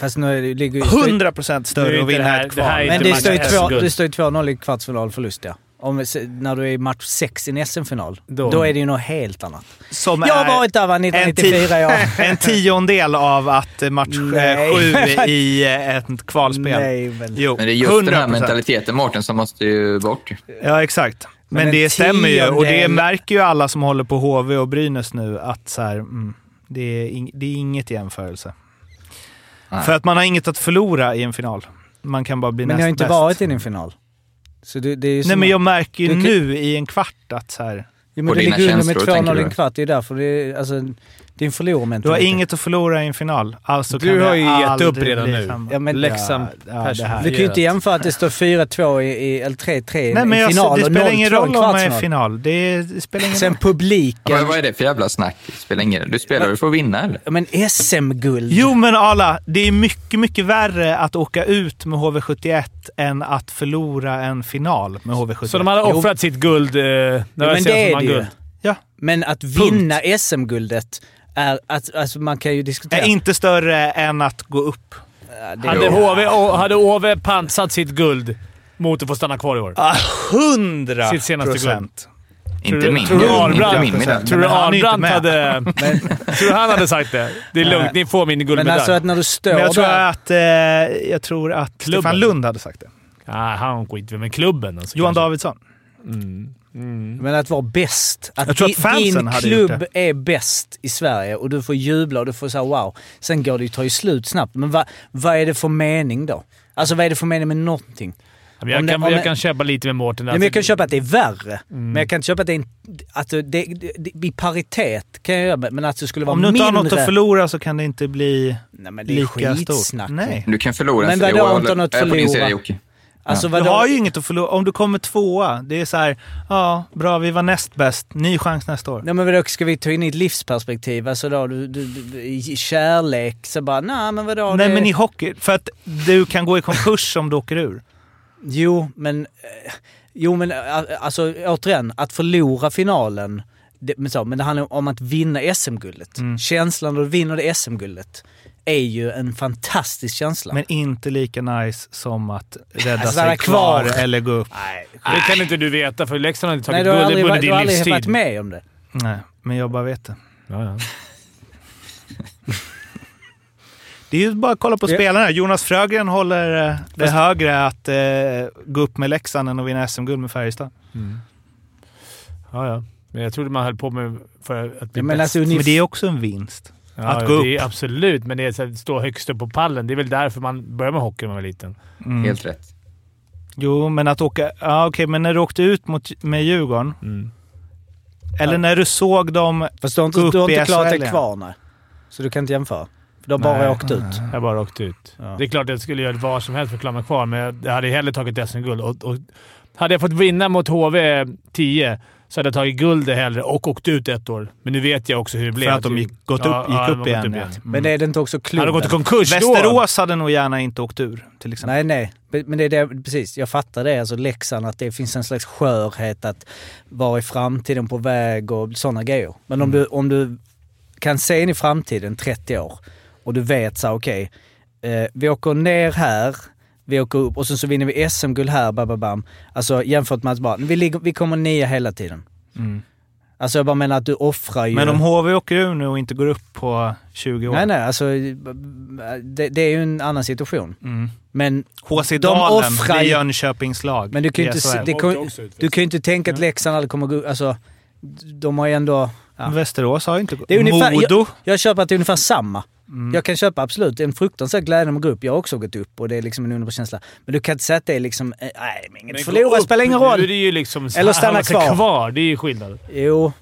Fast nu är det, ligger ju... 100 procent Nu är större inte att vinna det här- ett det här kval. är Men inte det står två- det står ju 2-0 i kvartsfinal förlust ja. Om, när du är i match 6 i en SM-final, Då- då. är det ju något helt annat. som Jag är varit där va, en, 1994 ti- ja. en tiondel av att match eh, Nej. sju i ett kvalspel. Nej, men... Jo, Men det är just den här 100%. mentaliteten, Mårten, som måste ju bort. Ja, exakt. Men, en det stämmer ju och det märker ju alla som håller på HV och Brynäs nu att så här, mm, det, är det är inget jämförelse. Nej. För att man har inget att förlora i en final. Man kan bara bli Men näst jag har inte bäst. varit i en final. Så det, det är ju Nej, men jag märker ju nu i en kvart att så här, ja, men på det dina ligger under med känslor, tänker 2-0 i en kvart. Det är därför det är, alltså, det är en förlorarmentalitet. du har inget att förlora i en final. Alltså Du kan det har ju gett upp redan nu. Ja, men Leksand ja, det person. här. Du kan ju inte jämföra att det står 4-2 i, i, eller 3-3 Nej, i men jag, final det och spelar 0-2 ingen roll om man är i final. Det, det spelar ingen Sen roll. publiken. Men vad är det för jävla snack? Det spelar ingen roll. Du spelar och du får vinna, eller? Ja, Men SM-guld. Jo, men Ala, det är mycket, mycket värre att åka ut med HV71 än att förlora en final med HV71. Så de hade Jo. offrat sitt guld eh, när Ja, men det är det ju. guld. Ja. Men att vinna SM-guldet är att, alltså man kan ju diskutera. är inte större än att gå upp. Ja, det- Hade HV, hade HV pansat sitt guld mot att få stanna kvar i år? Ah, Hundra Sitt senaste procent. Inte min. tror du inte Ahlbrand- min medalj. Tror du Men med. hade... tror du han hade sagt det? Det är lugnt, ni får min Men guldmedalj. alltså att när du står Men jag tror där... att, eh, jag tror att Klubben. Stefan Lund hade sagt det. Nej, han skiter med klubben. Alltså, Johan kanske. Davidsson. Mm. Mm. Men att vara bäst. Att att din klubb är bäst i Sverige och du får jubla och du får säga wow. Sen går det ju tar ju slut snabbt. Men vad, vad är det för mening då? Alltså vad är det för mening med någonting? Jag Om det- kan, om jag kan köpa lite med Mårten. Men jag kan köpa att det är värre. Mm. Men jag kan inte köpa att det är en, att det, det, det, I paritet kan jag göra men att det skulle vara Om du inte mindre... har något att förlora så kan det inte bli Nej men det är lika skitsnack. stort. Nej. Du kan förlora Men en vadå, inte något jag är på din sida, förlora? Alltså Du vadå? har ju inget att förlora. Om du kommer tvåa, det är så här, ja, bra, vi var näst bäst. Ny chans nästa år. Nej men vadå, ska vi ta in i ett livsperspektiv? Alltså då, du, du, du, i kärlek så bara, nej men vadå? Nej, det... men i hockey. För att du kan gå i konkurs om du åker ur. Jo, men... eh, Jo, men eh, alltså återigen, att förlora finalen. Det, men, så, men det handlar om att vinna SM-guldet. Mm. Känslan när du vinner det SM-guldet är ju en fantastisk känsla. Men inte lika nice som att rädda Alltså, sig kvar. kvar. eller gå upp. Nej, Det kan inte du veta, för Leksand har inte tagit du har guld aldrig, under varit- du din har aldrig livstid. varit med om det. Nej, men jag bara vet det. Ja, ja. Det är ju bara att kolla på spelarna. Jonas Frögren håller eh, det högre att eh, gå upp med Leksand än att vinna SM-guld med Färjestad. Mm. ja, ja. Men jag trodde man höll på med för att bli Ja, men bäst. alltså, Men det är också en vinst. Ja, att ja, gå det är absolut, men det är så att stå högst upp på pallen. Det är väl därför man börjar med hockey när man var liten. Mm. Helt rätt. Jo, men att åka... Ja, okej, men när du åkte ut mot, med Djurgården, Mm. eller när du såg dem Fast du har inte, Gå upp du har inte klarat dig igen. kvar nej. Så du kan inte jämföra. För du har bara Nej. åkt ut. Jag bara åkte ut. Ja. Det är klart att jag skulle göra vad som helst för att klara mig kvar, men jag hade hellre tagit SM-guld. Och, och hade jag fått vinna mot HV 10 så hade jag tagit guldet hellre och åkt ut ett år. Men nu vet jag också hur det blev. För att de gick, gått upp, Ja, gick ja, upp igen. gått upp igen. Mm. Men är det inte också Hade klubben? gått i konkurs då. Västerås hade nog gärna inte åkt ur, till exempel. Nej, nej. Men- det är det, precis, jag fattar det. Alltså Leksand, att det finns en slags skörhet att vara i framtiden på väg och sådana grejer. Men om, du, om du kan se in i framtiden, 30 år, och du vet så okej, eh, vi åker ner här, vi åker upp och sen så vinner vi SM-guld här, bam, bam, bam. Alltså jämfört med att bara, vi, ligger, vi kommer nia hela tiden. Mm. Alltså jag bara menar att du offrar ju... Men om HV åker ur nu och inte går upp på 20 år. Nej, nej, alltså det, det är ju en annan situation. Mm. Men HC De Dalen offrar blir ju- Jönköpings lag Men du kan ju inte, det kan, du kan ju inte tänka att Leksand aldrig kommer gå... Alltså, de har ju ändå... Ja. Västerås har ju inte gått. Det är Modo. Jag köper att det är ungefär samma. Mm. Jag kan köpa absolut, det är en fruktansvärd glädje med att gå upp. Jag har också gått upp och det är liksom en underbar känsla. Men du kan inte säga att det är liksom, eh, nej, men inget förlora spelar ingen Nu är roll. det ju liksom Eller stanna sig kvar. kvar. Det är ju skillnad. Jo.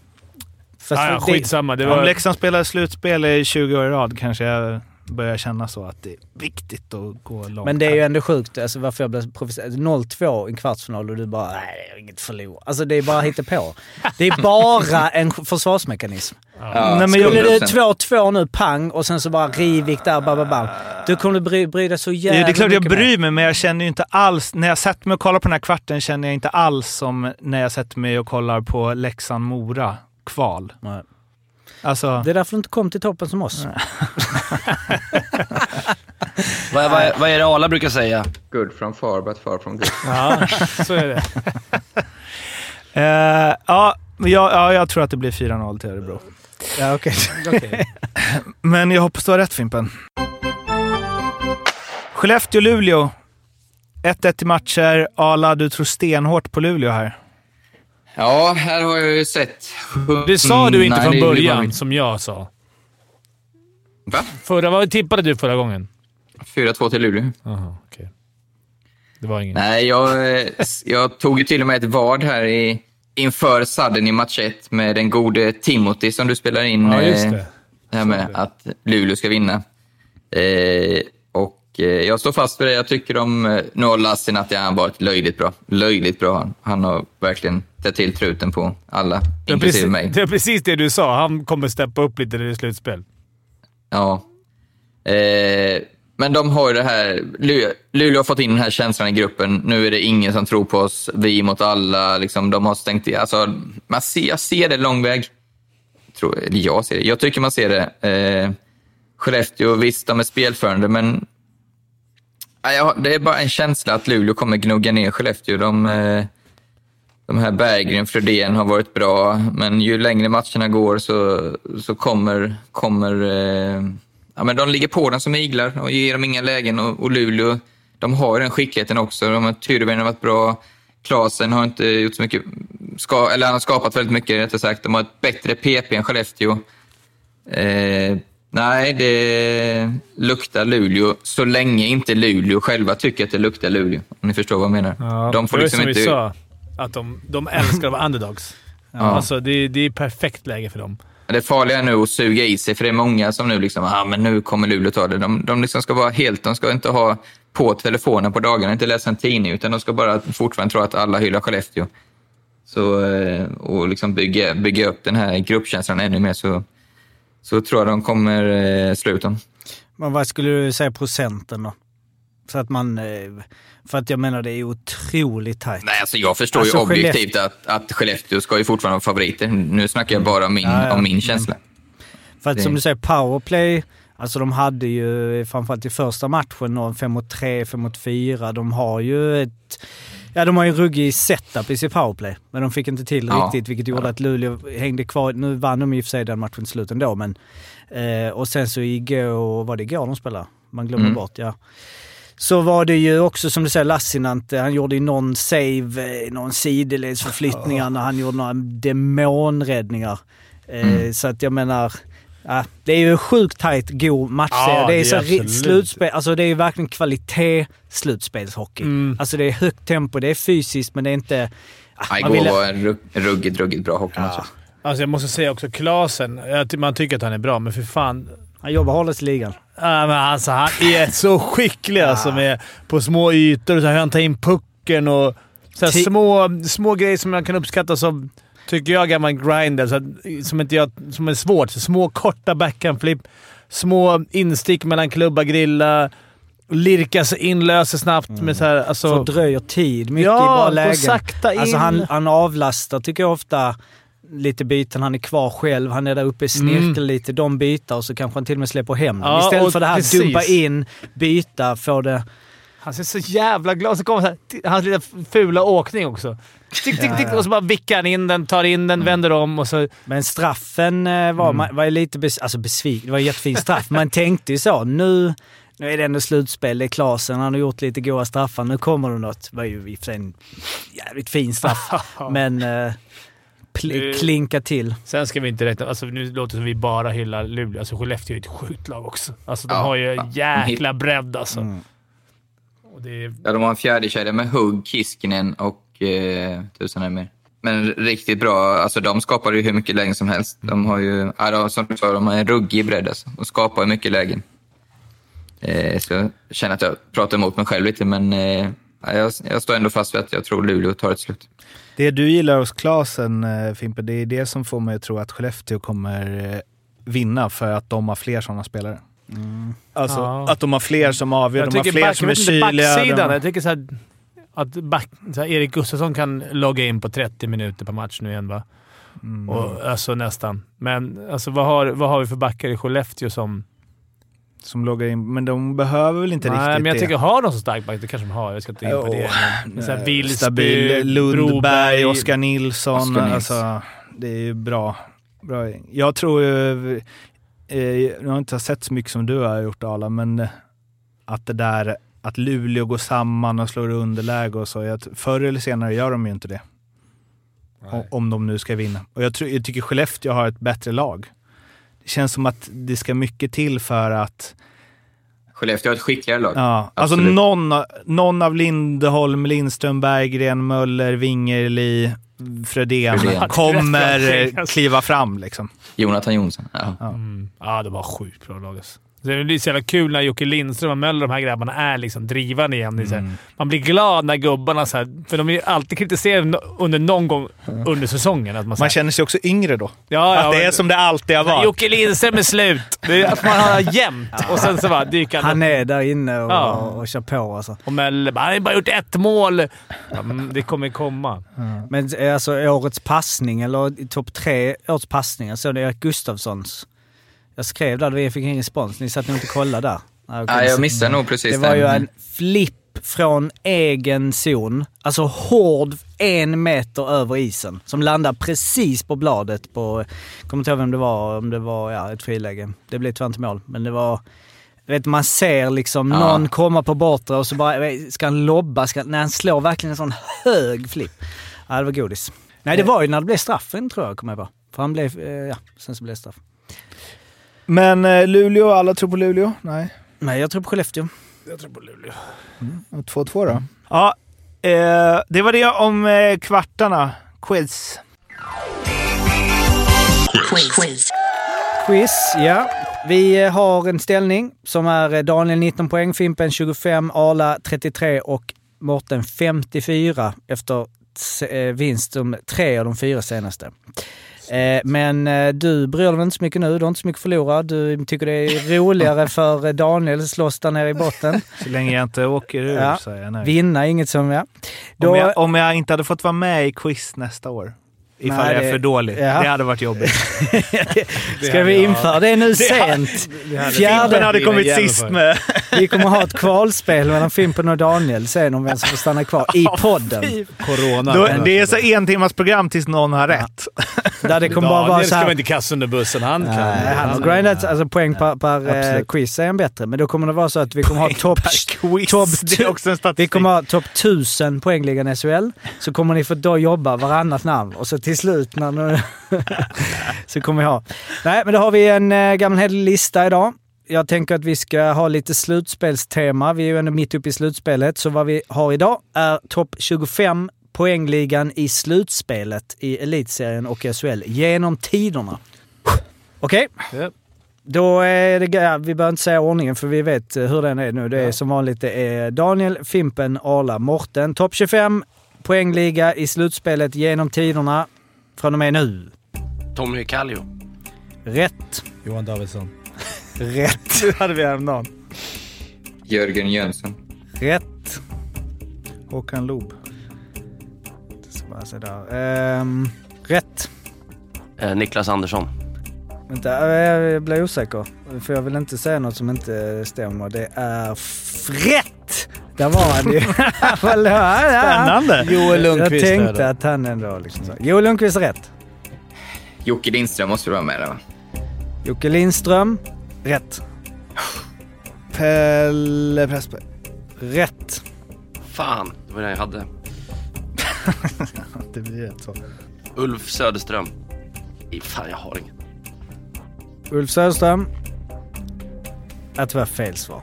Fast Ah, ja, skitsamma. Det Om var... Leksand spelar slutspel i 20 år i rad kanske jag börjar känna så att det är viktigt att gå långt. men det är ju ändå sjukt alltså, varför jag blev professor. 0-2 i en kvartsfinal och du bara, nej det är inget förlora. Alltså det är bara på. Det är bara en försvarsmekanism. Ja, Nej, men Skulle det 100%. 2-2 nu, pang, och sen så bara Rivik där, bam, bam, bam. Du kommer du bry, bry dig så Ja, jävla det är klart jag bryr mig, men jag känner ju inte alls... När jag sätter mig och kollar på den här kvarten känner jag inte alls som när jag sätter mig och kollar på Leksand-Mora kval. Nej. Alltså, Det är därför du inte kom till toppen som oss. Vad, vad, vad är det Arla brukar säga? Good from far but far from good. Ja, så är det. eh, ja, jag, ja, jag tror att det blir 4-0 till Örebro. Ja, okej. Okej. Men jag hoppas du har rätt Fimpen. Skellefteå-Luleå. 1-1 i matcher. Ala, du tror stenhårt på Luleå här. Ja, här har jag ju sett... Det sa du inte från början, som jag sa. Va? Förra, vad tippade du förra gången? 4-2 till Luleå. Jaha, okej. Det var ingen. Nej, jag, eh, jag tog ju till och med ett vad här i, inför sadden i match 1 med den gode Timothy som du spelar in. Ja, just eh, det. Det här med att Luleå ska vinna. Eh, och eh, jag står fast vid det. Jag tycker om eh, Lassinantti. Han har varit löjligt bra. Löjligt bra. Han, han har verkligen tagit till truten på alla, Det inklusive precis, mig. det är precis det du sa. Han kommer steppa upp lite när det är slutspel. Ja. Eh, men de har ju det här... Lu- Luleå har fått in den här känslan i gruppen. Nu är det ingen som tror på oss. Vi mot alla. Liksom, de har stängt i. Alltså, man ser, jag ser det lång väg. Tror, eller jag ser det. Jag tycker man ser det. Eh, Skellefteå, visst, de är spelförande, men... Ja, det är bara en känsla att Luleå kommer gnugga ner Skellefteå. De, eh, de här Berggren, Fredén har varit bra, men ju längre matcherna går så, så kommer, kommer eh, ja, men de ligger på den som iglar och ger dem inga lägen. Och, och Luleå, de har ju den skickligheten också. De har, Tyrväinen har varit bra. Klasen har inte gjort så mycket, ska, eller han har skapat väldigt mycket rättare sagt. De har ett bättre PP än Skellefteå. Eh, nej, det luktar Luleå så länge inte Luleå själva tycker att det luktar Luleå. Om ni förstår vad jag menar. de får det liksom som inte... vi sa, att de, de älskar att vara underdogs. Ja. Alltså, det, det är perfekt läge för dem. Det farliga är nu att suga i sig, för det är många som nu liksom, ah, men nu kommer Luleå ta det. De, de liksom ska vara helt, de ska inte ha på telefonen på dagarna, inte läsa en tidning, utan de ska bara fortfarande tro att alla hyllar Skellefteå. Så, eh, och liksom bygga, bygga upp den här gruppkänslan ännu mer, så, så tror jag de kommer eh, slå ut dem. Men vad skulle du säga procenten då? Så att man... För att jag menar det är otroligt tajt. Nej, alltså jag förstår Alltså, ju objektivt att, att Skellefteå ska ju fortfarande vara favoriter. Nu snackar jag bara om min, Ja, ja. om min känsla. För att Det- som du säger, powerplay, alltså de hade ju framförallt i första matchen 5 mot 3, 5 mot 4. De har ju ett... Ja, de har ju en ruggig setup i sitt powerplay. Men de fick inte till Ja. riktigt, vilket gjorde att Luleå hängde kvar. Nu vann de i och för sig den matchen till slut ändå, men... Eh, och sen så igår, var det igår de spelade? Man glömmer Mm. bort, ja. Så var det ju också som du säger Lassinantti, han gjorde ju någon save, eh, någon sidledsförflyttningar när han gjorde några demonräddningar. Eh, Mm. Så att jag menar, ja, det är ju sjukt tajt, god matchserie. Ja, det är, det är så slutspel, alltså det är ju verkligen kvalitet slutspelshockey. Mm. Alltså det är högt tempo, det är fysiskt men det är inte... Ja, man igår ville- var en rugg- ruggigt, ruggigt bra hockeymatch. Ja. Alltså jag måste säga också Klasen. Man tycker att han är bra, men för fan. Han jobbar hårdast i ligan. Ja, men alltså, han är så skicklig alltså, med, på små ytor. Så här, han tar in pucken och så här, små, små grejer som man kan uppskatta som... tycker jag, gammal grinder så att, som, inte jag, som är svårt. Så små korta backhandflip, små instick mellan klubba, grilla, lirka sig in, löser snabbt med så här, alltså, Fördröjer tid mycket Ja, i bra lägen. sakta in. Alltså han, han avlastar, tycker jag ofta, lite byten. Han är kvar själv, han är där uppe, snirklar Mm. lite, de byter och så kanske han till och med släpper hem dem. Ja, Istället och för det här precis. dumpa in, byta, få det... Han ser så jävla glad Så kommer så här, t- hans lilla fula åkning också. Tick, tick, tick, och så bara vickar han in den, tar in den, vänder om och så... Men straffen eh, var, man var lite bes, alltså besviken. Det var en jättefin straff. Man tänkte ju så. Nu, nu är det ändå slutspel. Det är Klasen. Han har gjort lite goa straffar. Nu kommer det något. Det var ju i och för sig en jävligt fin straff. Men eh, pl- Det- klinka till. Sen ska vi inte räkna... Alltså nu låter det som vi bara hyllar Luleå. Alltså Skellefteå är ett sjukt lag också. Alltså de Ja, har ju ja. jäkla bredd alltså. Mm. Och det är, Ja, de har en fjärde kedja med Hugg, Kiskinen och eh, tusen är mer. Men riktigt bra. Alltså, de skapar ju hur mycket lägen som helst. De har ju, ja, de, som du sa, de har en ruggig bredd alltså, och skapar ju mycket lägen. Eh, så jag känner att jag pratar emot mig själv lite, men eh, ja, jag, jag står ändå fast vid att jag tror Luleå tar ett slut. Det du gillar hos Klasen, eh, Fimpe, det är det som får mig att tro att Skellefteå kommer eh, vinna för att de har fler sådana spelare. Alltså Ja. att de har fler som avgör, jag de har fler back, som är kyliga. backsidan. de- Jag tycker så här, att back, så här, Erik Gustafsson kan logga in på 30 minuter per match nu igen va? Mm. Och, alltså nästan. Men alltså, vad, har, vad har vi för backar i Skellefteå som... Som loggar in, men de behöver väl inte Nej, riktigt men jag det. tycker har de så stark back, det kanske de har. Jag ska inte in på Jo, det. Men, så här, Wilsby, Stabil Lundberg, Broberg. Oskar Nilsson. Nils. Alltså, det är ju bra. bra. Jag tror ju... Eh, jag har inte sett så mycket som du har gjort Arla, men eh, att det där att Luleå går samman och slår underläge och så. Jag, förr eller senare gör de ju inte det. O- Om de nu ska vinna. Och jag, tror, jag tycker Skellefteå har ett bättre lag. Känns som att det ska mycket till för att Skellefteå har ett skickligare lag. Ja, alltså Absolut. någon, någon av Lindholm, Lindström, Berggren, Möller, Wingerli, Fredén, Fredén. kommer kliva fram liksom. Jonathan Jonsson. Ja. Mm. Ja, de har sjukt bra lag alltså. Det är så jävla kul när Jocke Lindström och Möller, de här grabbarna, är liksom drivande igen. Här, Man blir glad när gubbarna... Så här, för de är alltid kritiserade under någon gång under säsongen. Att man, Man här, känner sig också yngre då. ja, ja, att det är men- som det alltid har varit. Jocke Lindström är slut. Det är att man har jämnt och sen så bara dyker han Han är där inne och, Ja. och kör på alltså. Och Möller bara “Han har bara gjort ett mål”. Ja, mm, det kommer komma. Men eh, alltså årets passning, eller topp tre årets passningar, så det är Erik Gustafssons. Jag skrev där, vi fick ingen respons. Ni satt nog inte och kollade där. Nej, okej. Nej, jag missade nog precis Det var ju den. en flipp från egen zon. Alltså hård, en meter över isen. Som landar precis på bladet på... Jag kommer inte ihåg vem det var, om det var ja, ett friläge. Det blev tyvärr inte mål, men det var... Vet, man ser liksom Ja. någon komma på bortre och så bara, ska han lobba? Ska, när han slår verkligen en sån hög flipp. Ja, det var godis. Nej, det var ju när det blev straffen tror jag, kommer jag på. För han blev, eh, ja, sen så blev det straff. Men eh, Luleå, alla tror på Luleå? Nej. Nej, jag tror på Skellefteå. Jag tror på Luleå. Och 2-2 då? Ja, eh, det var det om eh, kvartarna. Quiz. Quiz, ja. Vi eh, har en ställning som är eh, Daniel 19 poäng, Fimpen 25, Arla 33 och Mårten 54 efter vinst de tre av de fyra senaste. Eh, Men eh, du bryr dig inte så mycket nu, du har inte så mycket att förlora. Du tycker det är roligare för Daniel slåss där nere i botten. Så länge jag inte åker ur Ja. är jag nöjd. Vinna, inget som ja. Då, Om, jag, om jag inte hade fått vara med i quiz nästa år, ifall Nej, det- är för dålig. ja. Det hade varit jobbigt. ska vi införa det nu sent? Fimpen Fjärde, hade kommit sist med... vi kommer ha ett kvalspel mellan Fimpen och Daniel sen om vem som får stanna kvar i podden. Corona. Då, det är så en timmars program tills någon har rätt. Där det kommer bara vara Daniel så ska här... man inte kasta under bussen. Han kan. Nej, han har grindat alltså poäng per, per eh, quiz är han bättre. Men då kommer det vara så att vi kommer ha topp... Top det är också en statistik. Vi kommer ha topp 1000 poängligan i SHL. Så kommer ni få då jobba varannat namn. Och så till slut när så kommer vi ha... Nej, men då har vi en eh, gammal hederlig lista idag. Jag tänker att vi ska ha lite slutspelstema. Vi är ju ändå mitt uppe i slutspelet. Så vad vi har idag är topp 25 poängligan i slutspelet i Elitserien och SHL genom tiderna. Okej? Ja. Då är det, ja, vi behöver inte säga ordningen för vi vet eh, hur den är nu. Det är som vanligt det är Daniel, Fimpen, Arla, Morten. Topp 25 poängliga i slutspelet genom tiderna. Från och med nu. Tommy Kallio. Rätt. Johan Davidsson. Rätt. Det hade vi häromdagen. Jörgen Jönsson. Rätt. Håkan Loob. Ehm, rätt. Eh, Niklas Andersson. Vänta, eh, jag blir osäker. För jag vill inte säga något som inte stämmer. Det är rätt! Där var han ju. Spännande! Joel Jag Lundqvist. där tänkte att han ändå liksom så. Joel Lundqvist rätt. Jocke Lindström måste vara med där va? Jocke Lindström. Rätt. Pelle Pressberg. Rätt. Fan, det var den jag hade. Det blir rätt så. Ulf Söderström. Nej, Fan, jag har inget. Ulf Söderström. Är tyvärr fel svar.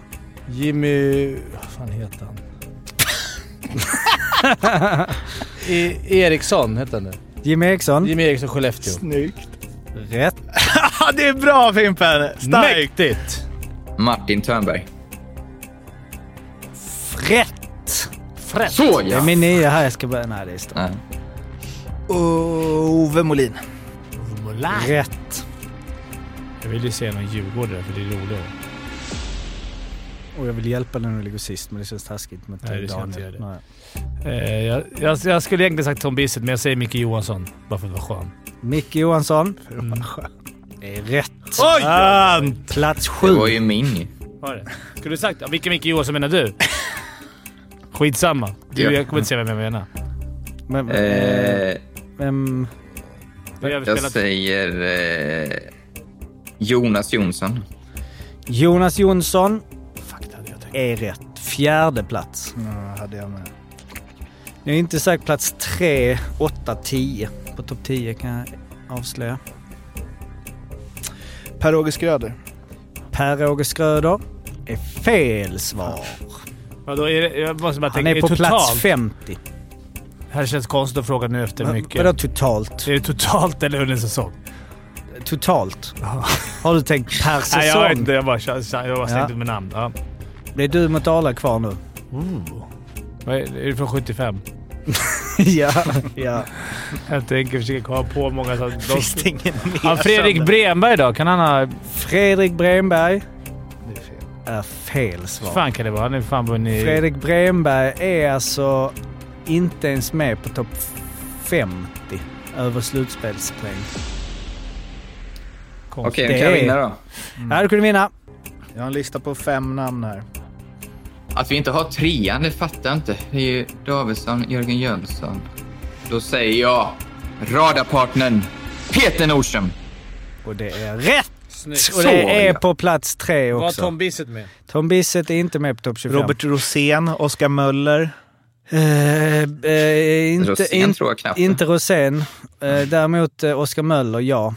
Jimmy... Vad fan heter han? E Eriksson hette han det. Jimmy Eriksson. Jimmy Eriksson Skellefteå. Snyggt. Rätt. det är bra Fimpen! Starkt! Mäktigt! Martin Törnberg. Rätt. Frätt. Så Det är ja! min nya här. Jag ska börja... Nej, det är stort. Nej. Ove Molin. Rätt. Jag vill ju se någon djurgårdare för det är roligare. Och jag vill hjälpa den att ligga sist, men det känns taskigt mot Nej, det ska Daniel. inte göra det. Nej. Eh, jag, jag, jag skulle egentligen sagt Tom Bissett, men jag säger Micke Johansson. Bara för att vara skön. Micke Johansson. Mm. är rätt. Oj! Plats Det sju. var ju min. Var det? Skulle du sagt... Vilken Micke Johansson menar du? Skitsamma. Du, Ja. Jag kommer inte säga vem jag menar. Men, Eh, vem- jag spelat... säger eh, Jonas Jonsson. Jonas Jonsson är rätt. Fjärde plats. Ja, hade jag med. Ni har inte sagt plats 3, 8, 10. På topp 10 kan jag avslöja. Per-Åge Skröder. Per-Åge Skröder är fel svar. Vadå, är det, jag måste bara Han tänka, är på totalt, plats 50. Det här känns konstigt att fråga nu efter mycket. Vadå totalt? Är det totalt eller under en säsong? Totalt? Har du tänkt per säsong? Nej, jag vet inte. Jag bara, jag bara Ja. ut med namn. Ja. Det är du mot Arla kvar nu. Vad Är är det från 75? ja, ja. Jag tänker försöka komma på många... Så, Finns det ingen mer? ja, Fredrik Bremberg då? Kan han ha... Fredrik Bremberg Det är fel. är fel svar. fan kan det vara? Han är fan vunnit... Fredrik Bremberg är alltså inte ens med på topp 50 över slutspelspoäng. Okej, Det nu kan jag är- vinna då. Ja, du kunde vinna. Jag har en lista på fem namn här. Att vi inte har trean, det fattar jag inte. Det är ju Davidsson, Jörgen Jönsson. Då säger jag radarpartnern Peter Nordström. Och det är rätt! Snyggt. Och Så, det är på plats tre Var också. Tom Bissett med? Tom Bissett är inte med på topp 25. Robert Rosén, Oskar Möller. Eh, eh, inte, Rosén in, tror jag knappt. inte Rosén. Eh, däremot eh, Oskar Möller, ja.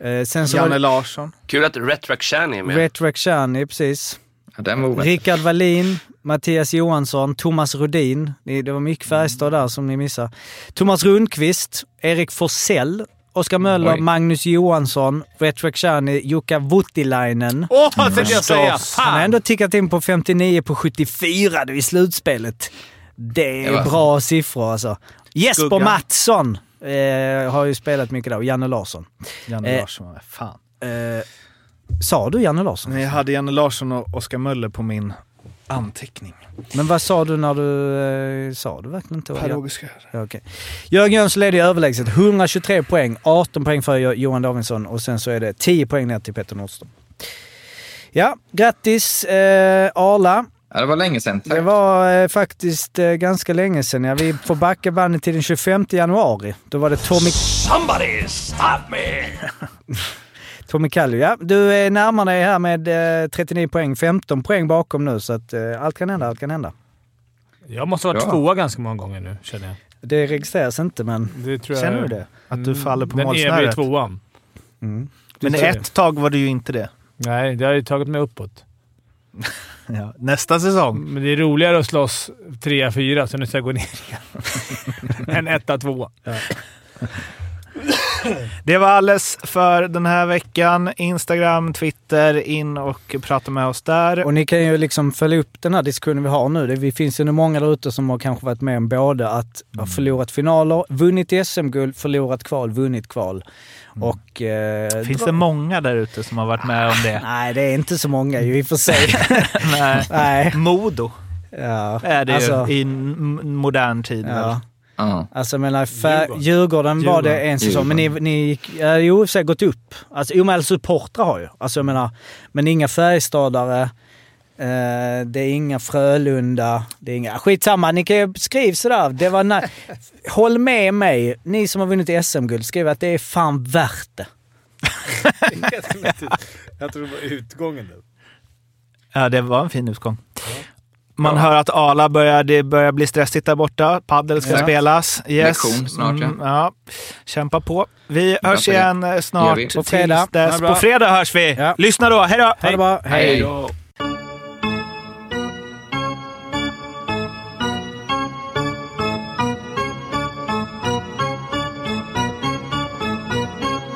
Eh, sen så Janne var Larsson. Kul att Retrak Shani är med. Ret Rakhshani, precis. Ja, den var oväntat. Rickard Wallin, Mattias Johansson, Thomas Rodin. Det var mycket Färjestad där som ni missar. Thomas Rundqvist, Erik Forsell, Oskar Möller, Oj. Magnus Johansson, Ret Rakhshani, Jukka Voutilainen. Åh, oh, tänkte jag säga! Han har Fan! ändå tickat in på 59 på 74 i slutspelet. Det är Det bra siffror alltså. Jesper Skuggan. Mattsson eh, har ju spelat mycket där och Janne Larsson. Janne Eh. Larsson, vad fan. Eh, sa du Janne Larsson? Men jag hade Janne Larsson och Oskar Möller på min anteckning. Men vad sa du när du... Eh, sa du verkligen inte? Per-Åge. Ja, okej. Jörgen Jönsson leder överlägset. 123 poäng, 18 poäng för Jo- Johan Davidsson och sen så är det 10 poäng ner till Peter Nordström. Ja, grattis eh, Arla. Ja, det var länge sedan. Tack. Det var eh, faktiskt eh, ganska länge sedan. Ja. Vi får backa bandet till den 25 januari. Då var det Tommy... Somebody stop me! Tommy Kallio. Ja, du är närmare dig här med eh, 39 poäng, 15 poäng bakom nu. Så att eh, allt kan hända, allt kan hända. Jag måste ha varit Bra. tvåa ganska många gånger nu, känner jag. Det registreras inte men... Det tror jag Känner du det? Att du faller på Den eviga målsnöret? tvåan. Mm. Men ett tag var det ju inte det. Nej, det har ju tagit mig uppåt. Ja. Nästa säsong. Men det är roligare att slåss trea, fyra, så nu ska jag gå ner igen. en etta, tvåa. Det var alles för den här veckan. Instagram, Twitter, in och prata med oss där. Och ni kan ju liksom följa upp den här diskussionen vi har nu. Det finns ju nog många där ute som har kanske varit med om både att ha förlorat finaler, vunnit SM-guld, förlorat kval, vunnit kval. Och, eh, Finns dra- det många där ute som har varit med om det? Nej, det är inte så många ju i och för sig. Nej. Nej. Modo Ja. är det ju Alltså- i n- modern tid. Ja. Ja. Alltså jag menar, Djurgården. Djurgården var det en säsong, men ni, ni gick, ja, jo, sig gått upp. Alltså, jo, men alla supportrar har ju. Alltså jag menar, men inga Färjestadare, eh, det är inga Frölunda, det är inga... Skitsamma, ni kan ju skriva sådär. Det var na- Håll med mig, ni som har vunnit SM-guld, skriv att det är fan värt det. Jag tror det var utgången nu. Ja, det var en fin utgång. Man hör att Ala börjar, det börjar bli stressigt där borta. Paddel ska Ja. spelas. Yes. Lektion snart, ja. Mm, ja. Kämpa på. Vi hörs på det. igen snart. På fredag. Bra. På fredag hörs vi. Ja. Lyssna då. Hej då! Bra, hej. Hej.